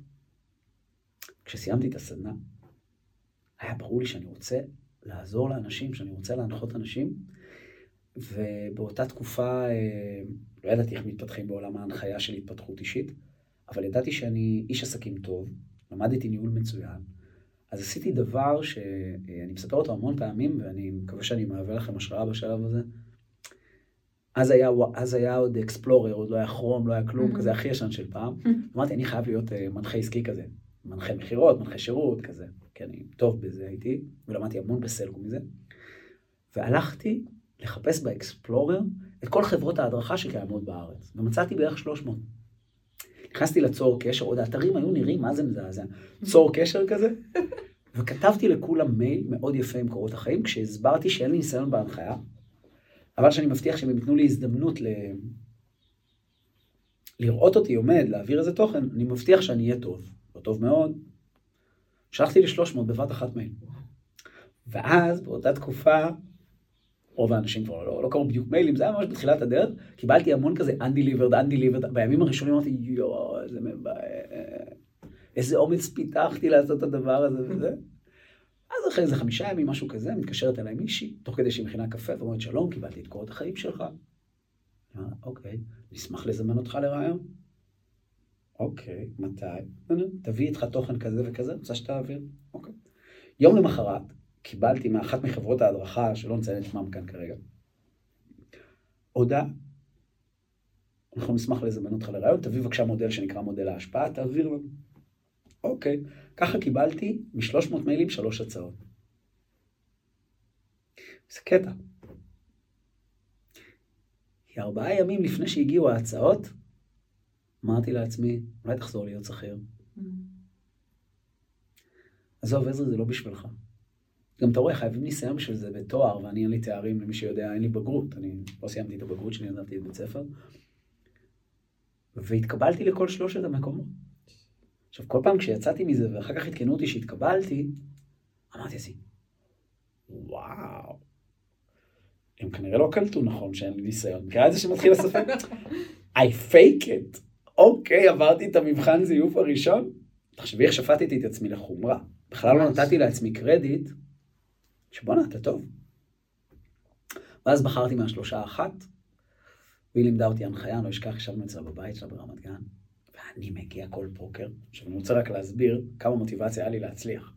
כשסיימתי את הסדנה, היה ברור לי שאני רוצה לעזור לאנשים, שאני רוצה להנחות אנשים, ובאותה תקופה אה, לא ידעתי איך מתפתחים בעולם ההנחיה של התפתחות אישית, אבל ידעתי שאני איש עסקים טוב, למדתי ניהול מצוין. אז עשיתי דבר שאני מספר אותו המון פעמים, ואני מקווה שאני מהווה לכם השראה בשלב הזה. אז היה, אז היה עוד אקספלורר, עוד לא היה כרום, לא היה כלום, mm-hmm. כזה הכי ישן של פעם. Mm-hmm. אמרתי, אני חייב להיות uh, מנחה עסקי כזה, מנחה מכירות, מנחה שירות, כזה, כי אני טוב בזה הייתי, ולמדתי המון בסלקום מזה. והלכתי לחפש באקספלורר את כל חברות ההדרכה שקיימות בארץ, ומצאתי בערך 300. נכנסתי לצור קשר, עוד האתרים היו נראים, מה זה מזעזע? צור קשר כזה? [laughs] וכתבתי לכולם מייל מאוד יפה עם קורות החיים, כשהסברתי שאין לי ניסיון בהנחיה, אבל שאני מבטיח שהם ייתנו לי הזדמנות ל... לראות אותי עומד, להעביר איזה תוכן, אני מבטיח שאני אהיה טוב, לא טוב מאוד. שלחתי ל-300 בבת אחת מייל. ואז, באותה תקופה, רוב האנשים כבר לא, לא קראו בדיוק מיילים, זה היה ממש בתחילת הדרך, קיבלתי המון כזה undelivered, undelivered, בימים הראשונים אמרתי, יואו, איזה מבאס, איזה אומץ פיתחתי לעשות את הדבר הזה וזה. אז אחרי איזה חמישה ימים, משהו כזה, מתקשרת אליי מישהי, תוך כדי שהיא מכינה קפה, ואומרת, שלום, קיבלתי את קורות החיים שלך. אוקיי, נשמח לזמן אותך לרעיון. אוקיי, מתי? תביא איתך תוכן כזה וכזה, רוצה שתעביר? אוקיי. יום למחרת, קיבלתי מאחת מחברות ההדרכה, שלא נציין את שמם כאן כרגע, הודעה. אנחנו נשמח לזמן אותך לרעיון, תביא בבקשה מודל שנקרא מודל ההשפעה, תעביר לנו. אוקיי, ככה קיבלתי מ-300 מיילים שלוש הצעות. זה קטע. כי ארבעה ימים לפני שהגיעו ההצעות, אמרתי לעצמי, אולי תחזור להיות שכיר. Mm-hmm. עזוב, עזרי, זה לא בשבילך. גם אתה רואה, חייבים ניסיון בשביל זה בתואר, ואני אין לי תארים, למי שיודע, אין לי בגרות. אני לא סיימתי את הבגרות שלי, ידעתי את בית ספר. והתקבלתי לכל שלושת המקומות. עכשיו, כל פעם כשיצאתי מזה, ואחר כך עדכנו אותי שהתקבלתי, אמרתי לעצמי, וואו, הם כנראה לא קלטו נכון שאין לי ניסיון. מכירה את זה שמתחיל לספק? [laughs] I fake it. אוקיי, עברתי את המבחן זיוף הראשון. תחשבי איך שפטתי את עצמי לחומרה. בכלל לא נתתי לעצמי קרדיט, שבואנה, אתה טוב. ואז בחרתי מהשלושה אחת, והיא לימדה אותי הנחיה, לא אשכח, ישבנו אצלה בבית שלה ברמת גן, ואני מגיע כל פוקר. עכשיו, אני רוצה רק להסביר כמה מוטיבציה היה לי להצליח.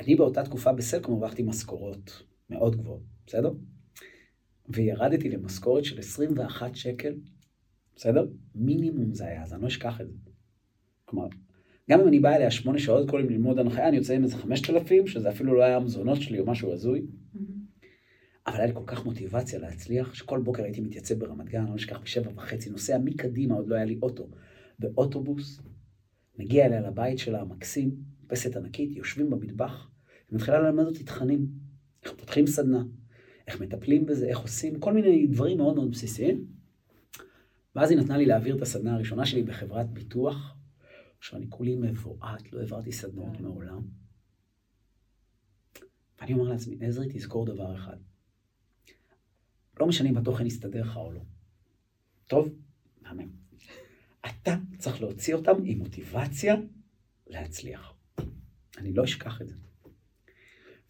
אני באותה תקופה בסלקום הרווחתי משכורות מאוד גבוהות, בסדר? וירדתי למשכורת של 21 שקל, בסדר? מינימום זה היה, אז אני לא אשכח את זה. כלומר, גם אם אני בא אליה שמונה שעות יום ללמוד הנחיה, אני יוצא עם איזה חמשת אלפים, שזה אפילו לא היה המזונות שלי או משהו הזוי. Mm-hmm. אבל היה לי כל כך מוטיבציה להצליח, שכל בוקר הייתי מתייצב ברמת גן, לא נשכח בשבע וחצי, נוסע מקדימה, עוד לא היה לי אוטו, באוטובוס, מגיע אליה לבית שלה המקסים, פסת ענקית, יושבים במטבח, היא מתחילה ללמד אותי תכנים, איך פותחים סדנה, איך מטפלים בזה, איך עושים, כל מיני דברים מאוד מאוד בסיסיים. ואז היא נתנה לי להעביר את הסדנה הראשונה שלי בחברת ביטוח, עכשיו, אני כולי מבועת, לא העברתי סדנאות כן. מעולם. ואני אומר לעצמי, עזרי, תזכור דבר אחד. לא משנה אם התוכן יסתדר לך או לא. טוב, מהמם. אתה צריך להוציא אותם עם מוטיבציה להצליח. אני לא אשכח את זה.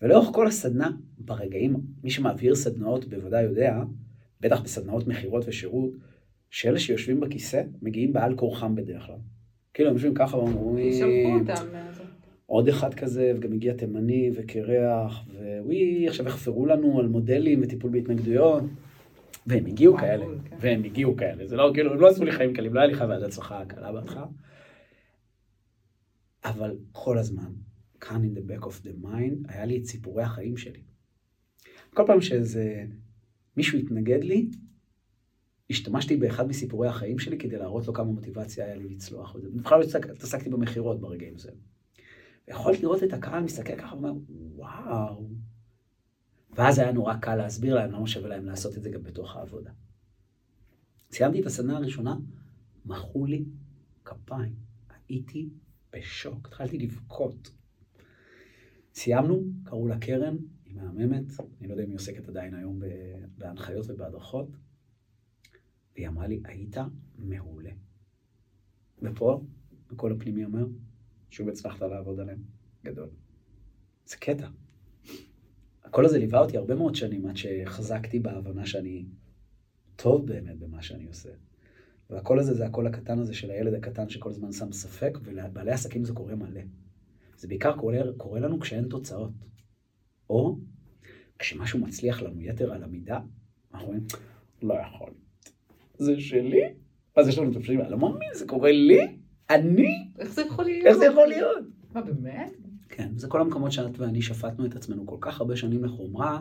ולאורך כל הסדנה, ברגעים, מי שמעביר סדנאות בוודאי יודע, בטח בסדנאות מכירות ושירות, שאלה שיושבים בכיסא מגיעים בעל כורחם בדרך כלל. כאילו, הם יושבים ככה ואומרים... שלחו אותם. עוד אחד כזה, וגם הגיע תימני וקרח, וווי, עכשיו יחפרו לנו על מודלים וטיפול בהתנגדויות. והם הגיעו כאלה, כן. והם הגיעו כאלה. זה לא, כאילו, הם לא עשו לי חיים קלים, לא היה לי חוויית הצלחה קלה בהתחלה. אבל כל הזמן, כאן in the back of the mind, היה לי את סיפורי החיים שלי. כל פעם שאיזה מישהו התנגד לי, השתמשתי באחד מסיפורי החיים שלי כדי להראות לו כמה מוטיבציה היה לי לצלוח. בכלל לא התעסקתי במכירות ברגעים זה. ויכולתי לראות את הקהל מסתכל ככה ואומר, וואו. ואז היה נורא קל להסביר להם למה שווה להם לעשות את זה גם בתוך העבודה. סיימתי את הסדנה הראשונה, מחאו לי כפיים. הייתי בשוק, התחלתי לבכות. סיימנו, קראו לה קרן, היא מהממת, אני לא יודע אם היא עוסקת עדיין היום בהנחיות ובהדרכות. והיא אמרה לי, היית מעולה. ופה, הקול הפנימי אומר, שוב הצלחת לעבוד עליהם. גדול. זה קטע. הקול הזה ליווה אותי הרבה מאוד שנים עד שחזקתי בהבנה שאני טוב באמת במה שאני עושה. והקול הזה זה הקול הקטן הזה של הילד הקטן שכל הזמן שם ספק, ולבעלי עסקים זה קורה מלא. זה בעיקר קורה, קורה לנו כשאין תוצאות. או כשמשהו מצליח לנו יתר על המידה, אנחנו אומרים, לא יכול. זה שלי? אז יש לנו את הפשעים, אני לא מאמין, זה קורה לי? אני? איך זה יכול להיות? איך זה יכול להיות? מה, באמת? כן, זה כל המקומות שאת ואני שפטנו את עצמנו כל כך הרבה שנים לחומרה,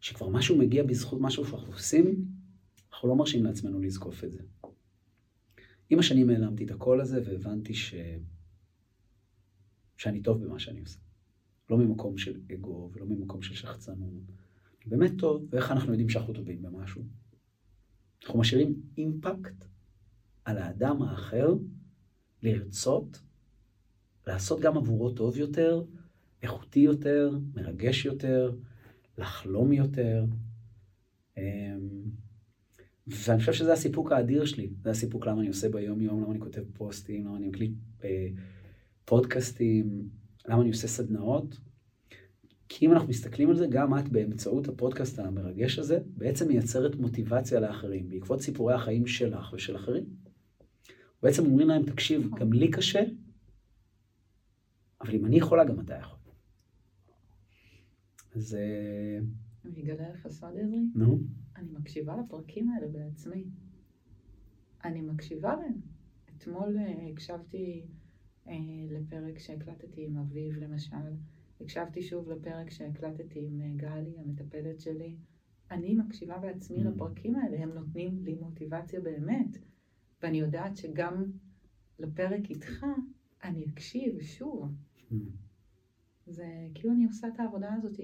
שכבר משהו מגיע בזכות משהו שאנחנו עושים, אנחנו לא מרשים לעצמנו לזקוף את זה. עם השנים העלמתי את הקול הזה והבנתי ש... שאני טוב במה שאני עושה. לא ממקום של אגו ולא ממקום של שחצנות. באמת טוב, ואיך אנחנו יודעים שאנחנו טובים במשהו? אנחנו משאירים אימפקט על האדם האחר לרצות לעשות גם עבורו טוב יותר, איכותי יותר, מרגש יותר, לחלום יותר. אמ, ואני חושב שזה הסיפוק האדיר שלי, זה הסיפוק למה אני עושה ביום-יום, למה אני כותב פוסטים, למה אני מקליט אה, פודקאסטים, למה אני עושה סדנאות. כי אם אנחנו מסתכלים על זה, גם את באמצעות הפודקאסט המרגש הזה, בעצם מייצרת מוטיבציה לאחרים, בעקבות סיפורי החיים שלך ושל אחרים. בעצם אומרים להם, תקשיב, גם לי קשה, אבל אם אני יכולה, גם אתה יכול. אז... אה, אני אגלה לך סוד עזרי? נו. אני מקשיבה לפרקים האלה בעצמי. אני מקשיבה להם. אתמול אה, הקשבתי אה, לפרק שהקלטתי עם אביב, למשל. הקשבתי שוב לפרק שהקלטתי עם אה, גלי, המטפלת שלי. אני מקשיבה בעצמי mm. לפרקים האלה, הם נותנים לי מוטיבציה באמת. ואני יודעת שגם לפרק איתך, אני אקשיב שוב. Mm. זה כאילו אני עושה את העבודה הזאת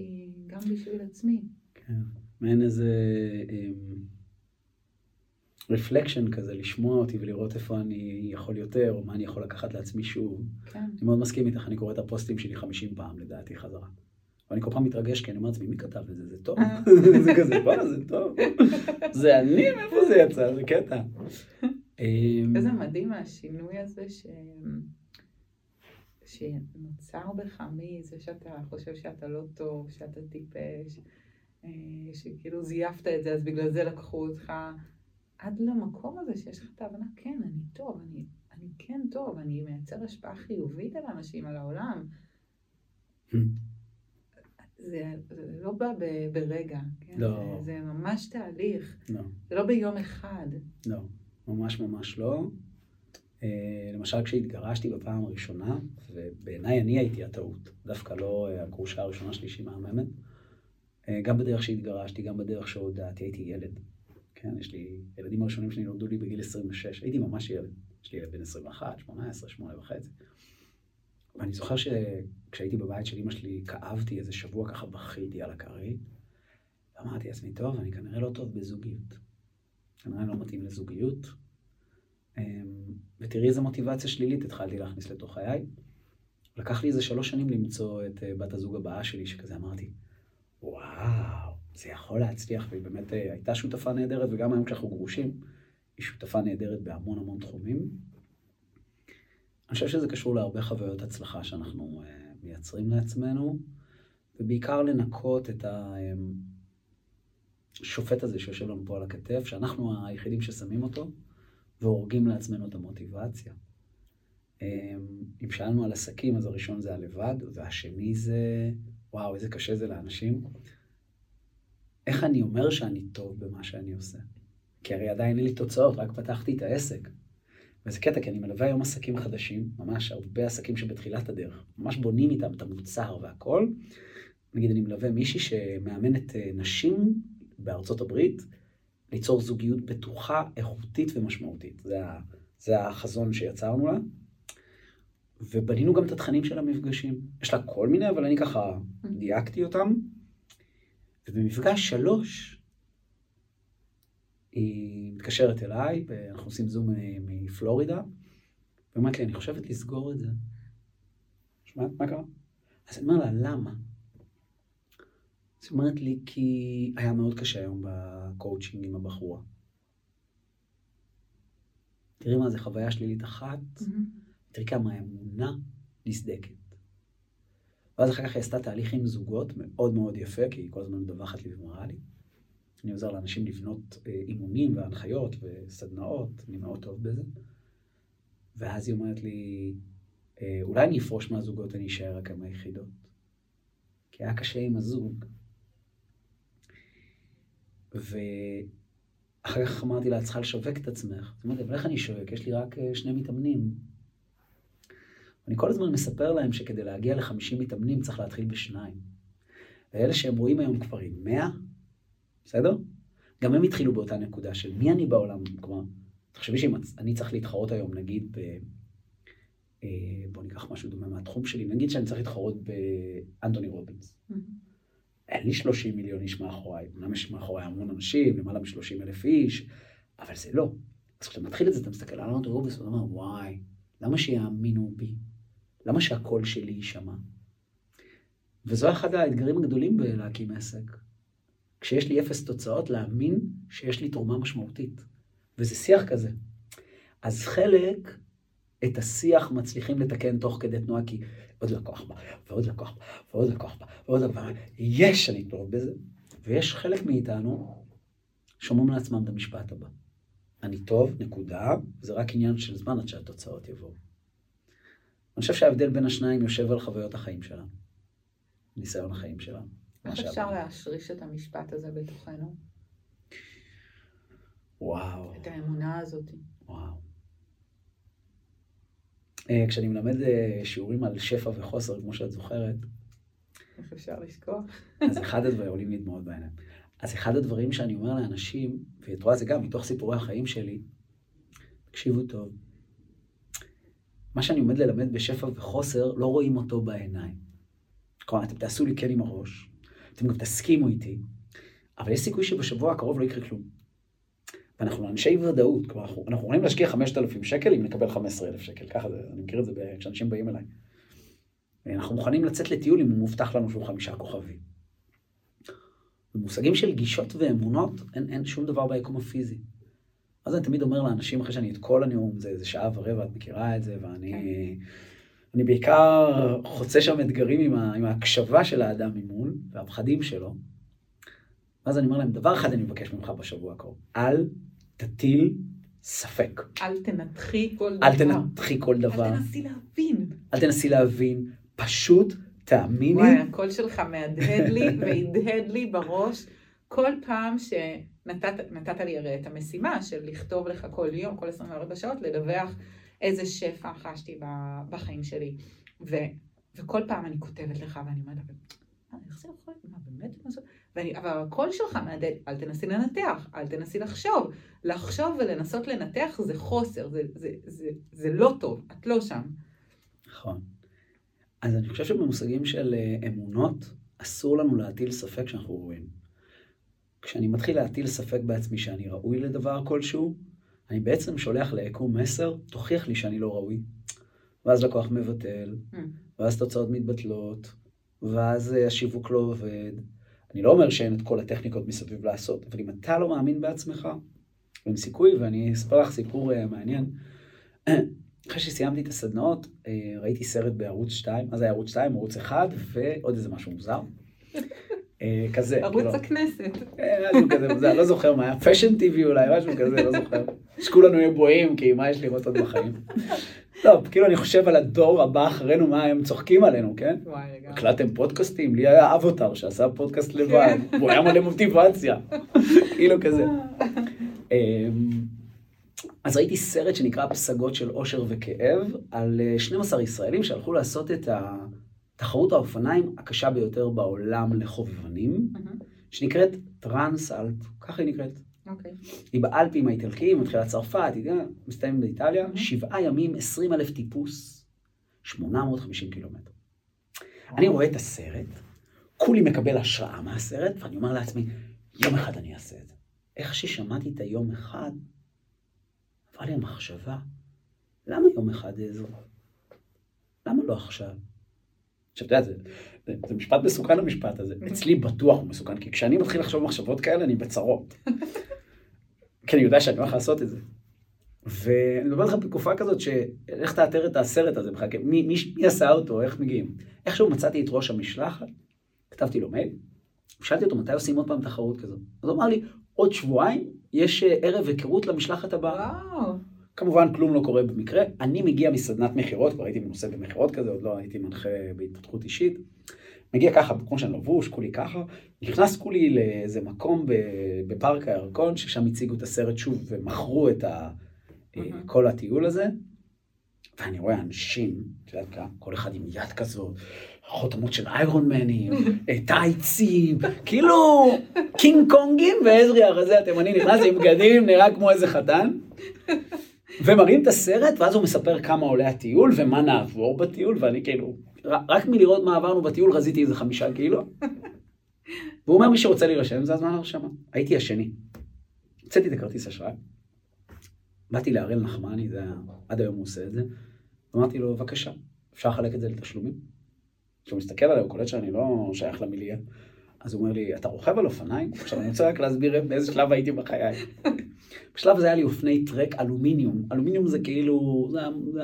גם בשביל עצמי. כן, מעין איזה רפלקשן אמ, כזה, לשמוע אותי ולראות איפה אני יכול יותר, או מה אני יכול לקחת לעצמי שוב. כן. אני מאוד מסכים איתך, אני קורא את הפוסטים שלי 50 פעם לדעתי חזרה. ואני כל פעם מתרגש, כי אני אומר לעצמי, מי כתב את זה? זה טוב. אה. [laughs] זה כזה, בואנה, זה טוב. [laughs] זה אני, מאיפה זה יצא? זה קטע. איזה מדהים השינוי הזה ש... שנוצר בך מזה שאתה חושב שאתה לא טוב, שאתה טיפש, אה, שכאילו זייפת את זה, אז בגלל זה לקחו אותך, עד למקום הזה שיש לך את ההבנה, כן, אני טוב, אני, אני כן טוב, אני מייצר השפעה חיובית על אנשים, על העולם. זה, זה לא בא ב, ברגע, כן? לא. זה, זה ממש תהליך. לא. זה לא ביום אחד. לא, ממש ממש לא. אה, למשל כשהתגרשתי בפעם הראשונה, ובעיניי אני הייתי הטעות, דווקא לא אה, הגרושה הראשונה שלי שהיא מהממת, אה, גם בדרך שהתגרשתי, גם בדרך שהודעתי, הייתי ילד. כן, יש לי, ילדים הראשונים שלי נולדו לי בגיל 26, הייתי ממש ילד. יש לי ילד בן 21, 18, 8 וחצי. ואני זוכר שכשהייתי בבית של אמא שלי, כאבתי איזה שבוע ככה בכיתי על הכרית, ואמרתי לעצמי, טוב, אני כנראה לא טוב בזוגיות. כנראה לא מתאים לזוגיות, אמ, ותראי איזה מוטיבציה שלילית התחלתי להכניס לתוך חיי. לקח לי איזה שלוש שנים למצוא את אה, בת הזוג הבאה שלי, שכזה אמרתי, וואו, זה יכול להצליח, והיא באמת אה, הייתה שותפה נהדרת, וגם היום כשאנחנו גרושים, היא שותפה נהדרת בהמון המון תחומים. אני חושב שזה קשור להרבה חוויות הצלחה שאנחנו אה, מייצרים לעצמנו, ובעיקר לנקות את השופט הזה שיושב לנו פה על הכתף, שאנחנו היחידים ששמים אותו. והורגים לעצמנו את המוטיבציה. אמ, אם שאלנו על עסקים, אז הראשון זה הלבד, והשני זה, וואו, איזה קשה זה לאנשים. איך אני אומר שאני טוב במה שאני עושה? כי הרי עדיין אין לי תוצאות, רק פתחתי את העסק. וזה קטע, כי אני מלווה היום עסקים חדשים, ממש הרבה עסקים שבתחילת הדרך, ממש בונים איתם את המוצר והכל. נגיד, אני מלווה מישהי שמאמנת אה, נשים בארצות הברית, ליצור זוגיות בטוחה, איכותית ומשמעותית. זה, זה החזון שיצרנו לה. ובנינו גם את התכנים של המפגשים. יש לה כל מיני, אבל אני ככה דייקתי אותם. ובמפגש שלוש, היא מתקשרת אליי, ואנחנו עושים זום מפלורידה, ואומרת לי, אני חושבת לסגור את זה. שמעת מה קרה? אז אני אומר לה, למה? אז היא אומרת לי, כי היה מאוד קשה היום בקואוצ'ינג עם הבחורה. תראי מה זה חוויה שלילית אחת, mm-hmm. תראי כמה האמונה נסדקת. ואז אחר כך היא עשתה תהליך עם זוגות מאוד מאוד יפה, כי היא כל הזמן מדווחת לי ומראה לי. אני עוזר לאנשים לבנות אה, אימונים והנחיות וסדנאות, אני מאוד טוב בזה. ואז היא אומרת לי, אה, אולי אני אפרוש מהזוגות, אני אשאר רק עם היחידות. כי היה קשה עם הזוג. ואחר כך אמרתי לה, את צריכה לשווק את עצמך. זאת אומרת, אבל איך אני אשווק? יש לי רק אה, שני מתאמנים. אני כל הזמן מספר להם שכדי להגיע ל-50 מתאמנים צריך להתחיל בשניים. ואלה שהם רואים היום כבר עם 100, בסדר? גם הם התחילו באותה נקודה של מי אני בעולם. כלומר, תחשבי שאם אני צריך להתחרות היום, נגיד, ב... אה, בוא ניקח משהו דומה מהתחום שלי, נגיד שאני צריך להתחרות באנטוני רובינס. Mm-hmm. אין לי 30 מיליון איש מאחוריי. אמנם יש מאחוריי המון אנשים, למעלה מ-30 אלף איש, אבל זה לא. אז כשאתה מתחיל את זה, אתה מסתכל על אנטוני רובינס ואתה אומר, וואי, למה שיאמינו בי? למה שהקול שלי יישמע? וזו אחד האתגרים הגדולים בלהקים עסק. כשיש לי אפס תוצאות, להאמין שיש לי תרומה משמעותית. וזה שיח כזה. אז חלק את השיח מצליחים לתקן תוך כדי תנועה, כי עוד לקוח בא, ועוד לקוח בא, ועוד לקוח בא, ועוד לקוח בא, יש, אני טוב בזה. ויש חלק מאיתנו שאומרים לעצמם את המשפט הבא. אני טוב, נקודה, זה רק עניין של זמן עד שהתוצאות יבואו. אני חושב שההבדל בין השניים יושב על חוויות החיים שלנו, ניסיון החיים שלנו. איך אפשר להשריש את המשפט הזה בתוכנו? וואו. את האמונה הזאת. וואו. אה, כשאני מלמד אה, שיעורים על שפע וחוסר, כמו שאת זוכרת, איך אפשר לשכוח? אז אחד הדברים, עולים לי דמעות בעיניים. אז אחד הדברים שאני אומר לאנשים, ואת רואה זה גם מתוך סיפורי החיים שלי, תקשיבו טוב, מה שאני עומד ללמד בשפע וחוסר, לא רואים אותו בעיניים. כלומר, אתם תעשו לי כן עם הראש, אתם גם תסכימו איתי, אבל יש סיכוי שבשבוע הקרוב לא יקרה כלום. ואנחנו אנשי ודאות, כלומר, אנחנו, אנחנו יכולים להשקיע 5,000 שקל אם נקבל 15,000 שקל, ככה זה, אני מכיר את זה כשאנשים באים אליי. אנחנו מוכנים לצאת לטיול אם הוא מובטח לנו שהוא חמישה כוכבים. במושגים של גישות ואמונות, אין, אין שום דבר ביקום הפיזי. אז אני תמיד אומר לאנשים, אחרי שאני את כל הנאום, זה, זה שעה ורבע, את מכירה את זה, ואני כן. אני בעיקר חוצה שם אתגרים עם, ה, עם ההקשבה של האדם ממול, והפחדים שלו. ואז אני אומר להם, דבר אחד אני מבקש ממך בשבוע הקרוב, אל תטיל ספק. אל תנתחי כל דבר. אל תנתחי כל דבר. אל תנסי להבין. אל תנסי להבין, פשוט תאמיני. וואי, הקול שלך מהדהד לי והדהד לי בראש כל פעם שנתת לי הרי את המשימה של לכתוב לך כל יום, כל 24 שעות, לדווח איזה שפע חשתי בחיים שלי. ו, וכל פעם אני כותבת לך ואני אומרת, איך זה יכול להיות? מה באמת? ואני, אבל הקול שלך מהדהד, אל תנסי לנתח, אל תנסי לחשוב. לחשוב ולנסות לנתח זה חוסר, זה, זה, זה, זה לא טוב, את לא שם. נכון. אז אני חושב שבמושגים של אה, אמונות, אסור לנו להטיל ספק שאנחנו רואים. כשאני מתחיל להטיל ספק בעצמי שאני ראוי לדבר כלשהו, אני בעצם שולח ליקום מסר, תוכיח לי שאני לא ראוי. ואז לקוח מבטל, mm. ואז תוצאות מתבטלות, ואז אה, השיווק לא עובד. אני לא אומר שאין את כל הטכניקות מסביב לעשות, אבל אם אתה לא מאמין בעצמך, אין סיכוי, ואני אספר לך סיפור uh, מעניין. [clears throat] אחרי שסיימתי את הסדנאות, uh, ראיתי סרט בערוץ 2, אז היה ערוץ 2, ערוץ 1, ועוד איזה משהו מוזר. [laughs] כזה. ערוץ כאילו, הכנסת. משהו כזה מוזר, לא זוכר מה היה, פשן טיווי אולי, משהו כזה, לא זוכר. שכולנו יהיו בואים, כי מה יש לראות עוד בחיים. טוב, כאילו אני חושב על הדור הבא אחרינו, מה הם צוחקים עלינו, כן? וואי, לגמרי. הקלטתם פודקאסטים, לי היה אבוטר שעשה פודקאסט לבד, כן. הוא היה מלא מוטיבציה, כאילו כזה. אמ, אז ראיתי סרט שנקרא פסגות של אושר וכאב, על 12 אה, ישראלים שהלכו לעשות את תחרות האופניים הקשה ביותר בעולם לחובבנים, שנקראת טרנס אלפ, ככה היא נקראת. אוקיי. היא באלפים האיטלקיים, מתחילה צרפת, היא מסתיימת באיטליה, שבעה ימים, עשרים אלף טיפוס, שמונה מאות חמישים קילומטר. אני רואה את הסרט, כולי מקבל השראה מהסרט, ואני אומר לעצמי, יום אחד אני אעשה את זה. איך ששמעתי את היום אחד, עברה לי המחשבה, למה יום אחד עזר? למה לא עכשיו? עכשיו, אתה יודע, זה, זה, זה משפט מסוכן המשפט הזה. אצלי בטוח הוא מסוכן, כי כשאני מתחיל לחשוב מחשבות כאלה, אני בצרות. [laughs] כי אני יודע שאני הולך לעשות את זה. ואני מדבר איתך בתקופה כזאת, שאיך תאתר את הסרט הזה בכלל, מי, מי, מי עשה אותו, איך מגיעים. איכשהו מצאתי את ראש המשלחת, כתבתי לו מייל, שאלתי אותו מתי עושים עוד פעם תחרות כזאת. אז הוא אמר לי, עוד שבועיים יש אה, ערב היכרות למשלחת הבאה. וואו. כמובן כלום לא קורה במקרה. אני מגיע מסדנת מכירות, כבר הייתי מנוסה במכירות כזה, עוד לא הייתי מנחה בהתפתחות אישית. מגיע ככה, כמו שאני לבוש, כולי ככה, נכנס כולי לאיזה מקום בפארק הירקון, ששם הציגו את הסרט שוב ומכרו את ה, mm-hmm. כל הטיול הזה, ואני רואה אנשים, את יודעת, כל אחד עם יד כזאת, חותמות של איירון מנים, [laughs] אה, טייצים, כאילו קינג קונגים ועזרי הרזה התימני נכנס עם בגדים, נראה כמו איזה חתן. ומראים את הסרט, ואז הוא מספר כמה עולה הטיול ומה נעבור בטיול, ואני כאילו, רק מלראות מה עברנו בטיול רזיתי איזה חמישה קילו. [laughs] והוא אומר, מי שרוצה להירשם, זה הזמן להרשמה. הייתי השני. הוצאתי את הכרטיס אשראי, באתי להראל נחמני, זה היה, עד היום הוא עושה את זה, אמרתי לו, בבקשה, אפשר לחלק את זה לתשלומים? כשהוא מסתכל עליי, הוא קולט שאני לא שייך למיליה. אז הוא אומר לי, אתה רוכב על אופניים? עכשיו אני רוצה רק להסביר באיזה שלב הייתי בחיי. בשלב הזה היה לי אופני טרק אלומיניום. אלומיניום זה כאילו, זה, זה,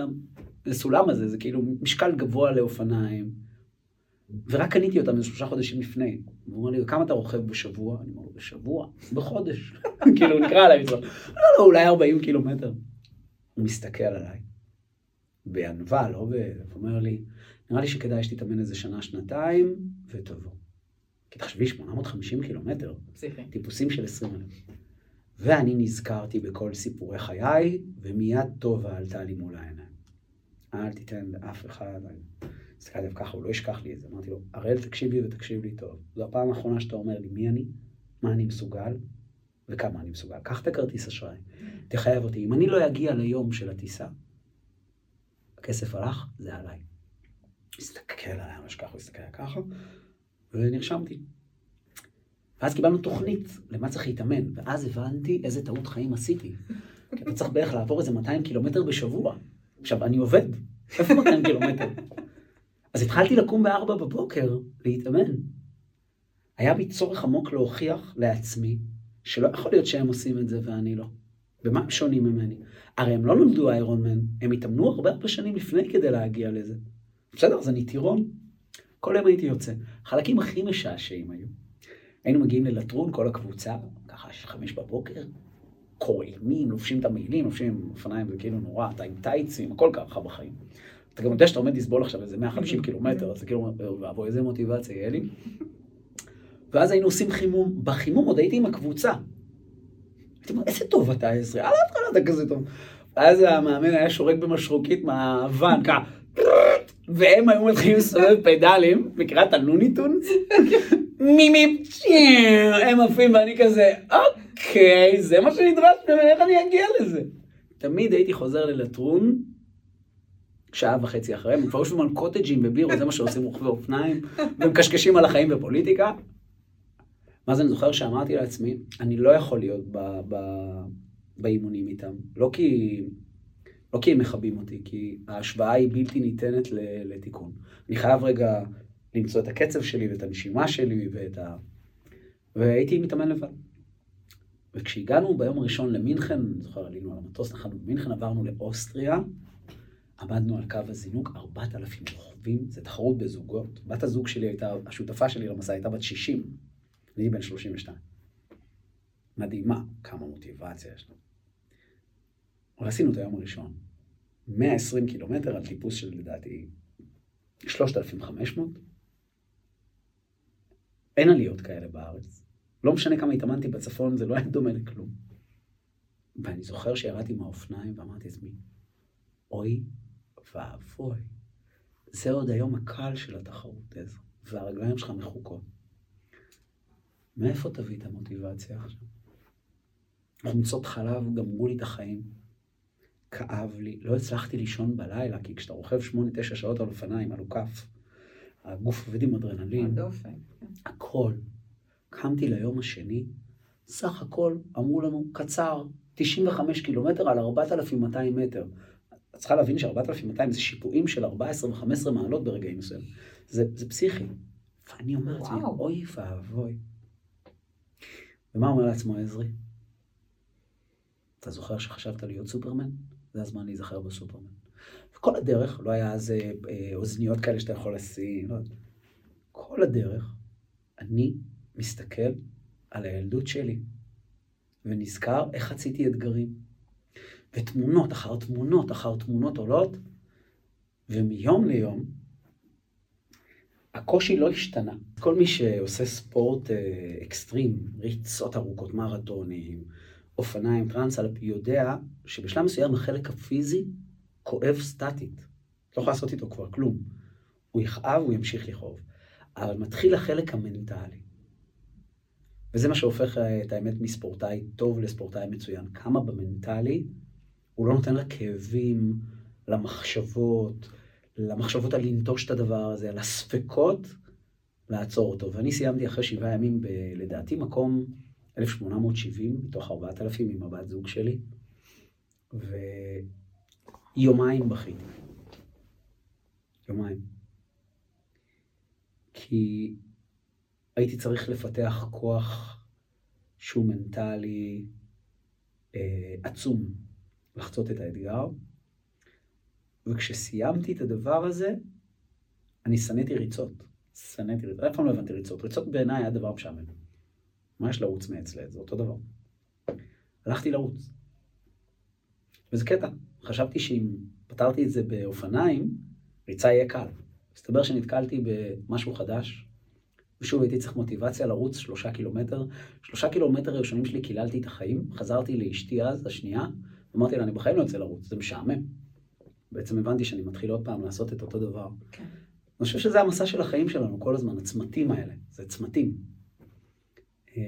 זה סולם הזה, זה כאילו משקל גבוה לאופניים. ורק קניתי אותם איזה שלושה חודשים לפני. הוא אמר לי, כמה אתה רוכב בשבוע? אני אומר בשבוע? בחודש. [laughs] כאילו, נקרא עליי לא, לא, אולי 40 קילומטר. הוא מסתכל עליי, בענווה, לא ב... הוא אומר לי, נראה לי שכדאי שתתאמן איזה שנה, שנתיים, ותבוא. כי תחשבי, 850 קילומטר. פסיכי. טיפוסים של 20 אלף. ואני נזכרתי בכל סיפורי חיי, ומיד טובה עלתה לי מול העיניים. אל תיתן לאף אחד, הסתכלתי עליו ככה, הוא לא ישכח לי את זה. אמרתי לו, הראל, תקשיב לי ותקשיב לי טוב. זו הפעם האחרונה שאתה אומר לי מי אני, מה אני מסוגל, וכמה אני מסוגל. קח את הכרטיס אשראי, תחייב אותי. אם אני לא אגיע ליום של הטיסה, הכסף הלך, זה עליי. מסתכל עליי, ממש ככה, הוא הסתכל ככה, ונרשמתי. ואז קיבלנו תוכנית למה צריך להתאמן, ואז הבנתי איזה טעות חיים עשיתי. כי אתה צריך בערך לעבור איזה 200 קילומטר בשבוע. עכשיו, אני עובד, איפה 200 קילומטר? אז התחלתי לקום ב-4 בבוקר להתאמן. היה בי צורך עמוק להוכיח לעצמי שלא יכול להיות שהם עושים את זה ואני לא. במה הם שונים ממני? הרי הם לא נולדו איירון מן, הם התאמנו הרבה הרבה שנים לפני כדי להגיע לזה. בסדר, אז אני טירון. כל יום הייתי יוצא. החלקים הכי משעשעים היו. היינו מגיעים ללטרון, כל הקבוצה, ככה חמש בבוקר, קוראים, לובשים את המעילים, לובשים אופניים, זה כאילו נורא, אתה עם טייצים, הכל ככה בחיים. אתה גם יודע שאתה עומד לסבול עכשיו איזה 150 קילומטר, אז זה כאילו, ואבוי, איזה מוטיבציה יהיה לי. ואז היינו עושים חימום, בחימום עוד הייתי עם הקבוצה. הייתי אומר, איזה טוב אתה עזרי, אל תתחיל אתה כזה טוב. ואז המאמן היה שורק במשרוקית מהוואן, ככה, והם היו מתחילים לסובב פדלים, מכירה את הלוניטונס? מימי, הם עפים ואני כזה, אוקיי, זה מה שנדרש ממני, איך אני אגיע לזה? תמיד הייתי חוזר ללטרון, שעה וחצי אחריהם, הם כבר יושבים על קוטג'ים ובירות, זה מה שעושים רוכבי אופניים, ומקשקשים על החיים בפוליטיקה. ואז אני זוכר שאמרתי לעצמי, אני לא יכול להיות ב, ב, באימונים איתם. לא כי, לא כי הם מכבים אותי, כי ההשוואה היא בלתי ניתנת לתיקון. אני חייב רגע למצוא את הקצב שלי ואת הנשימה שלי ואת ה... והייתי מתאמן לבד. וכשהגענו ביום הראשון למינכן, אני זוכר, עלינו על המטוס, נחלנו במינכן, עברנו לאוסטריה, עמדנו על קו הזינוק, 4,000 רוכבים, זה תחרות בזוגות. בת הזוג שלי הייתה, השותפה שלי למסע הייתה בת 60, אני בן 32. מדהימה, כמה מוטיבציה יש לנו. אבל עשינו את היום הראשון. 120 קילומטר על טיפוס של לדעתי 3,500. אין עליות כאלה בארץ. לא משנה כמה התאמנתי בצפון, זה לא היה דומה לכלום. ואני זוכר שירדתי מהאופניים ואמרתי לעצמי, אוי ואבוי, זה עוד היום הקל של התחרות, עזר, והרגליים שלך מחוקות. מאיפה תביא את המוטיבציה עכשיו? חומצות חלב גמרו לי את החיים. כאב לי, לא הצלחתי לישון בלילה, כי כשאתה רוכב שמונה, תשע שעות על אופניים, על עוקף, הגוף עובד עם אדרנלין, הכל. קמתי ליום השני, סך הכל אמרו לנו, קצר, 95 קילומטר על 4,200 מטר. את צריכה להבין ש-4,200 זה שיפועים של 14 ו-15 מעלות ברגעים מסוימים. זה, זה פסיכי. ואני אומר לעצמי, אוי ואבוי. ומה אומר לעצמו עזרי? אתה זוכר שחשבת להיות סופרמן? זה הזמן להיזכר בסופרמן. וכל הדרך, לא היה אז אה, אוזניות כאלה שאתה יכול לשים, לא כל הדרך, אני מסתכל על הילדות שלי, ונזכר איך חציתי אתגרים. ותמונות אחר תמונות אחר תמונות עולות, ומיום ליום הקושי לא השתנה. כל מי שעושה ספורט אה, אקסטרים, ריצות ארוכות, מרתונים, אופניים, טרנסלפ, יודע שבשלב מסוים החלק הפיזי כואב סטטית. לא יכול לעשות איתו כבר כלום. הוא יכאב, הוא ימשיך לכאוב. אבל מתחיל החלק המנטלי. וזה מה שהופך אה, את האמת מספורטאי טוב לספורטאי מצוין. כמה במנטלי הוא לא נותן לכאבים, למחשבות, למחשבות על לנטוש את הדבר הזה, על הספקות, לעצור אותו. ואני סיימתי אחרי שבעה ימים, ב, לדעתי, מקום 1870, מתוך 4,000 עם הבת זוג שלי, ויומיים בכיתי. יומיים. כי הייתי צריך לפתח כוח שהוא מנטלי, אה, עצום לחצות את האתגר, וכשסיימתי את הדבר הזה, אני שנאתי ריצות. שנאתי ריצות, אף פעם לא הבנתי ריצות. ריצות בעיניי היה דבר משעמם. מה יש לרוץ מעץ לעץ? זה אותו דבר. הלכתי לרוץ. וזה קטע. חשבתי שאם פתרתי את זה באופניים, ריצה יהיה קל. מסתבר שנתקלתי במשהו חדש, ושוב הייתי צריך מוטיבציה לרוץ שלושה קילומטר. שלושה קילומטר הראשונים שלי קיללתי את החיים, חזרתי לאשתי אז, השנייה, אמרתי לה, אני בחיים לא יוצא לרוץ, זה משעמם. בעצם הבנתי שאני מתחיל עוד פעם לעשות את אותו דבר. כן. אני חושב שזה המסע של החיים שלנו כל הזמן, הצמתים האלה, זה צמתים. אמ,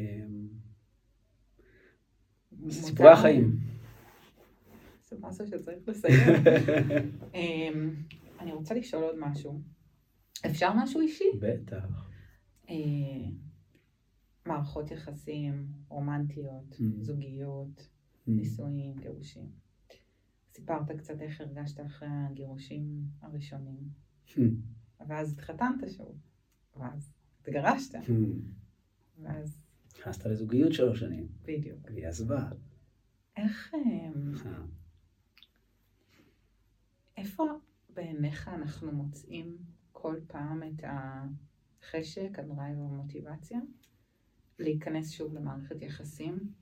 סיפורי החיים. זה משהו שצריך לסיים. [laughs] אמ, אני רוצה לשאול עוד משהו. אפשר משהו אישי? בטח. אה, מערכות יחסים, רומנטיות, mm. זוגיות, mm. נישואים, גירושים. סיפרת קצת איך הרגשת אחרי הגירושים הראשונים, mm. ואז התחתנת שוב, ואז התגרשת, ואז... נכנסת לזוגיות שלוש שנים. בדיוק. והיא עזבה. איך... איפה בעיניך אנחנו מוצאים כל פעם את החשק, הדרייב והמוטיבציה להיכנס שוב למערכת יחסים,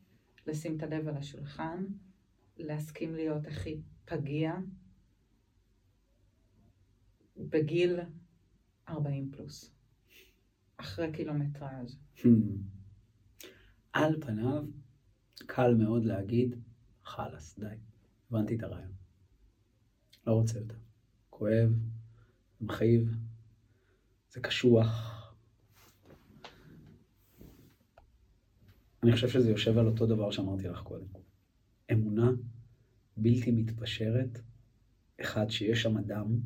לשים את הלב על השולחן, להסכים להיות הכי פגיע בגיל 40 פלוס, אחרי קילומטראז'. Hmm. על פניו, קל מאוד להגיד, חלאס, די, הבנתי את הרעיון. לא רוצה יותר. כואב, מכאיב, זה קשוח. אני חושב שזה יושב על אותו דבר שאמרתי לך קודם. אמונה בלתי מתפשרת, אחד, שיש שם אדם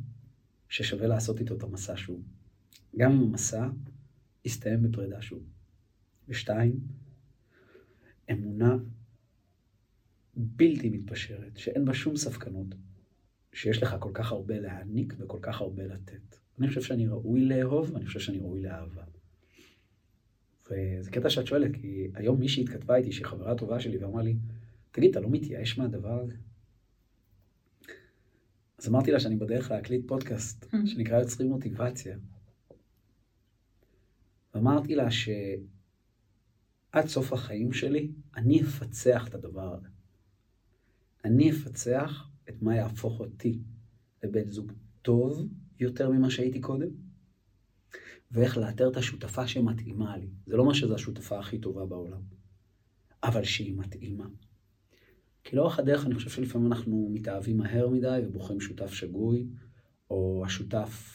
ששווה לעשות איתו את המסע שוב. גם אם המסע יסתיים בפרידה שוב. ושתיים, אמונה בלתי מתפשרת, שאין בה שום ספקנות, שיש לך כל כך הרבה להעניק וכל כך הרבה לתת. אני חושב שאני ראוי לאהוב, ואני חושב שאני ראוי לאהבה. וזה קטע שאת שואלת, כי היום מישהי התכתבה איתי, שהיא חברה טובה שלי, ואמרה לי, תגיד, אתה לא מתייאש מהדבר הזה? אז אמרתי לה שאני בדרך להקליט פודקאסט, שנקרא יוצרים מוטיבציה. ואמרתי לה שעד סוף החיים שלי, אני אפצח את הדבר הזה. אני אפצח את מה יהפוך אותי לבן זוג טוב יותר ממה שהייתי קודם, ואיך לאתר את השותפה שמתאימה לי. זה לא מה שזו השותפה הכי טובה בעולם, אבל שהיא מתאימה. כי לאורך הדרך אני חושב שלפעמים אנחנו מתאהבים מהר מדי ובוחרים שותף שגוי, או השותף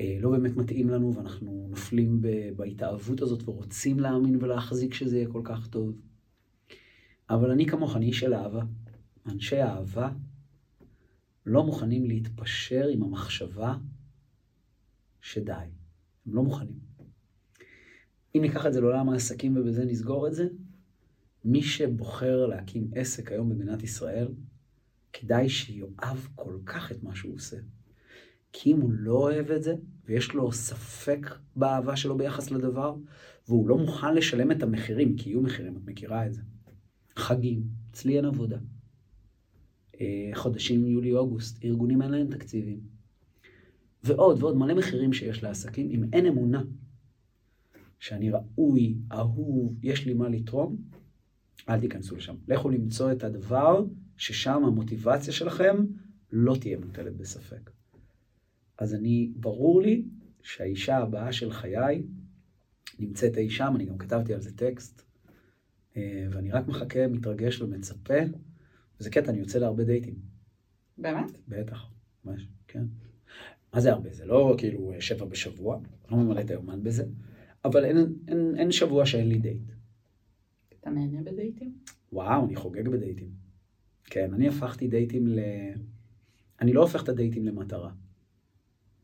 אה, לא באמת מתאים לנו ואנחנו נופלים בהתאהבות הזאת ורוצים להאמין ולהחזיק שזה יהיה כל כך טוב. אבל אני כמוך, אני איש של אהבה. אנשי אהבה לא מוכנים להתפשר עם המחשבה שדי. הם לא מוכנים. אם ניקח את זה לעולם העסקים ובזה נסגור את זה, מי שבוחר להקים עסק היום במדינת ישראל, כדאי שיאהב כל כך את מה שהוא עושה. כי אם הוא לא אוהב את זה, ויש לו ספק באהבה שלו ביחס לדבר, והוא לא מוכן לשלם את המחירים, כי יהיו מחירים, את מכירה את זה. חגים, אצלי אין עבודה. אה, חודשים יולי-אוגוסט, ארגונים אין להם תקציבים. ועוד ועוד מלא מחירים שיש לעסקים, אם אין אמונה שאני ראוי, אהוב, יש לי מה לתרום, אל תיכנסו לשם. לכו למצוא את הדבר ששם המוטיבציה שלכם לא תהיה מוטלת בספק. אז אני, ברור לי שהאישה הבאה של חיי נמצאת אי שם, אני גם כתבתי על זה טקסט, אה, ואני רק מחכה, מתרגש ומצפה. וזה קטע, אני יוצא להרבה דייטים. באמת? בטח, ממש, כן. מה זה הרבה? זה לא כאילו שבע בשבוע, לא ממלא את היומן בזה, אבל אין, אין, אין שבוע שאין לי דייט. אתה נהנה בדייטים? וואו, אני חוגג בדייטים. כן, אני הפכתי דייטים ל... אני לא הופך את הדייטים למטרה.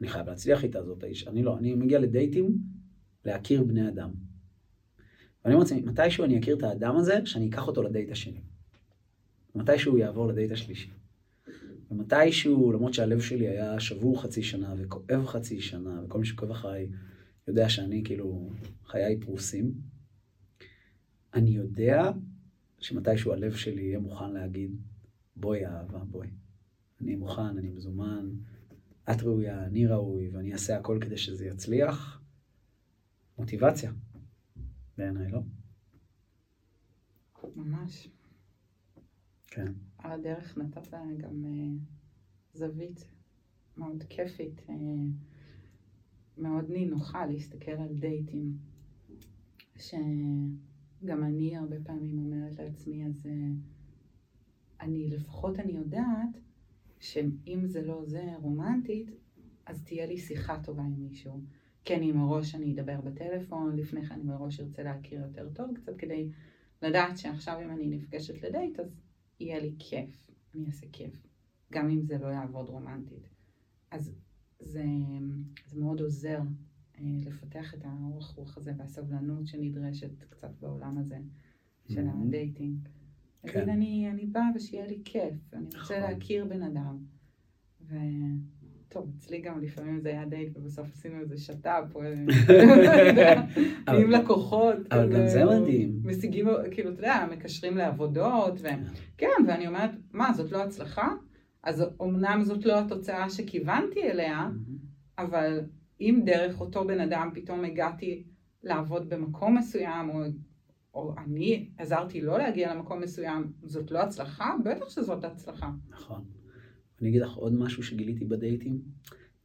אני חייב להצליח איתה, זאת האיש. אני לא, אני מגיע לדייטים להכיר בני אדם. ואני אומר לעצמי, מתישהו אני אכיר את האדם הזה, שאני אקח אותו לדייט השני. מתישהו יעבור לדייט השלישי. ומתישהו, למרות שהלב שלי היה שבור חצי שנה וכואב חצי שנה, וכל מי שכואב אחריי יודע שאני כאילו, חיי פרוסים, אני יודע שמתישהו הלב שלי יהיה מוכן להגיד, בואי אהבה, בואי. אני מוכן, אני מזומן, את ראויה, אני ראוי, ואני אעשה הכל כדי שזה יצליח. מוטיבציה, בעיניי, לא? ממש. כן. על הדרך נתת גם uh, זווית מאוד כיפית, uh, מאוד נינוחה להסתכל על דייטים, שגם אני הרבה פעמים אומרת לעצמי, אז uh, אני לפחות אני יודעת שאם זה לא זה רומנטית, אז תהיה לי שיחה טובה עם מישהו. כן, אם מראש אני אדבר בטלפון, לפני כן אני מראש ארצה להכיר יותר טוב קצת כדי לדעת שעכשיו אם אני נפגשת לדייט אז יהיה לי כיף, אני אעשה כיף, גם אם זה לא יעבוד רומנטית. אז זה, זה מאוד עוזר אה, לפתח את האורך רוח הזה והסבלנות שנדרשת קצת בעולם הזה של mm-hmm. ה dating. כן. להגיד אני, אני באה ושיהיה לי כיף, אני רוצה נכון. להכיר בן אדם. ו... טוב, אצלי גם לפעמים זה היה דייט ובסוף עשינו איזה שת"פ, או עם [laughs] לקוחות. אבל גם זה מדהים. משיגים, כאילו, אתה יודע, מקשרים לעבודות, וכן, ואני אומרת, מה, זאת לא הצלחה? אז אמנם זאת לא התוצאה שכיוונתי אליה, אבל אם דרך אותו בן אדם פתאום הגעתי לעבוד במקום מסוים, או, או אני עזרתי לא להגיע למקום מסוים, זאת לא הצלחה? בטח שזאת הצלחה. נכון. אני אגיד לך עוד משהו שגיליתי בדייטים,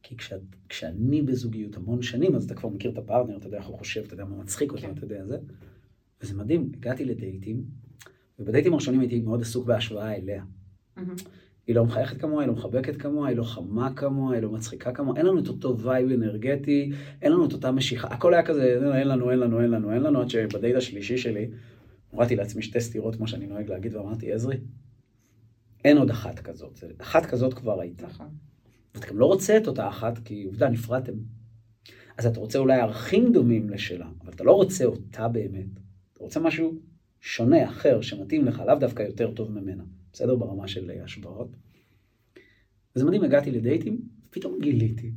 כי כשאת, כשאני בזוגיות המון שנים, אז אתה כבר מכיר את הפרטנר, אתה יודע איך הוא חושב, אתה יודע מה מצחיק אותו, כן. אתה יודע זה. וזה מדהים, הגעתי לדייטים, ובדייטים הראשונים הייתי מאוד עסוק בהשוואה אליה. היא לא מחייכת כמוה, היא לא מחבקת כמוה, היא לא חמה כמוה, היא לא מצחיקה כמוה, אין לנו את אותו וייב אנרגטי, אין לנו את אותה משיכה, הכל היה כזה, אין לנו, אין לנו, אין לנו, אין לנו, עד שבדייט השלישי שלי, הורדתי לעצמי שתי סטירות, כמו שאני נוהג להגיד, ואמרתי, עזרי, אין עוד אחת כזאת, אחת כזאת כבר הייתה. נכון. ואתה גם לא רוצה את אותה אחת, כי עובדה, נפרדתם. אז אתה רוצה אולי ערכים דומים לשלה, אבל אתה לא רוצה אותה באמת. אתה רוצה משהו שונה, אחר, שמתאים לך, לאו דווקא יותר טוב ממנה. בסדר? ברמה של השוואות. וזה מדהים, הגעתי לדייטים, פתאום גיליתי,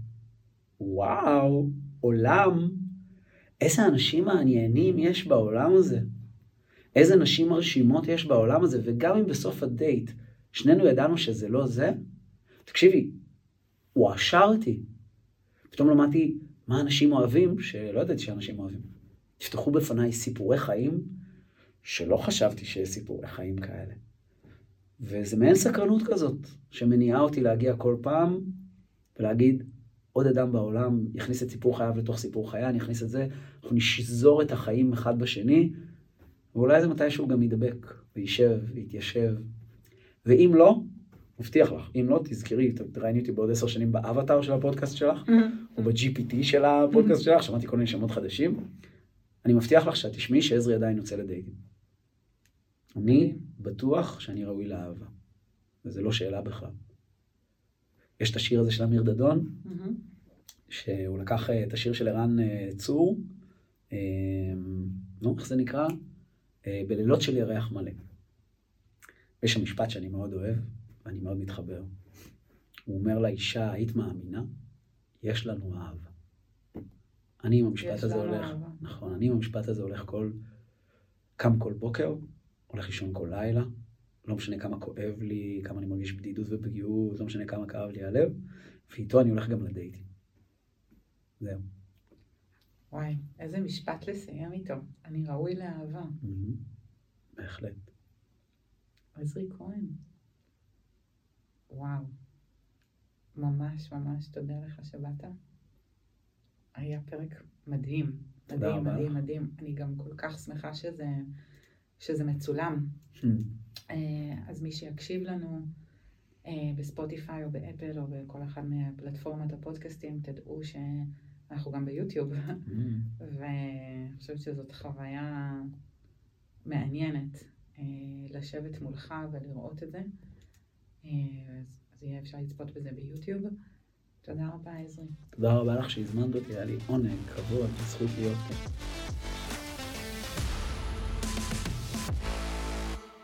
וואו, עולם, איזה אנשים מעניינים יש בעולם הזה. איזה נשים מרשימות יש בעולם הזה, וגם אם בסוף הדייט שנינו ידענו שזה לא זה, תקשיבי, הוא עשר אותי. פתאום למדתי מה אנשים אוהבים, שלא ידעתי שאנשים אוהבים. תפתחו בפניי סיפורי חיים, שלא חשבתי שיש סיפורי חיים כאלה. וזה מעין סקרנות כזאת, שמניעה אותי להגיע כל פעם ולהגיד, עוד אדם בעולם יכניס את סיפור חייו לתוך סיפור חיי, אני אכניס את זה, אנחנו נשזור את החיים אחד בשני, ואולי זה מתישהו גם ידבק, וישב, ויתיישב. ואם לא, מבטיח לך, אם לא, תזכרי, תראייני אותי בעוד עשר שנים באבטאר של הפודקאסט שלך. או ב-GPT של הפודקאסט שלך, שמעתי כל מיני שמות חדשים. אני מבטיח לך שאת תשמעי שעזרי עדיין יוצא לדייטים. אני בטוח שאני ראוי לאהבה, וזו לא שאלה בכלל. יש את השיר הזה של אמיר דדון. שהוא לקח אה, את השיר של ערן אה, צור, אה, נו, איך זה נקרא? בלילות של ירח מלא. יש שם משפט שאני מאוד אוהב, ואני מאוד מתחבר. הוא אומר לאישה, היית מאמינה? יש לנו אהבה. אני עם המשפט הזה הולך, אהבה. נכון, אני עם המשפט הזה הולך כל, קם כל בוקר, הולך לישון כל לילה, לא משנה כמה כואב לי, כמה אני מרגיש בדידות ופגיעות, לא משנה כמה כאב לי הלב, ואיתו אני הולך גם לדייטים. זהו. וואי, איזה משפט לסיים איתו. אני ראוי לאהבה. בהחלט. עזרי כהן. וואו. ממש ממש תודה לך שבאת. היה פרק מדהים. מדהים, מדהים, מדהים. אני גם כל כך שמחה שזה... שזה מצולם. Hmm. אה, אז מי שיקשיב לנו אה, בספוטיפיי או באפל או בכל אחד מפלטפורמת הפודקאסטים, תדעו שאנחנו גם ביוטיוב, hmm. [laughs] ואני חושבת שזאת חוויה מעניינת לשבת מולך ולראות את זה. אז יהיה אפשר לצפות בזה ביוטיוב. תודה רבה, עזרי. תודה רבה לך שהזמנת אותי, היה לי עונג, כבוד, זכות להיות פה.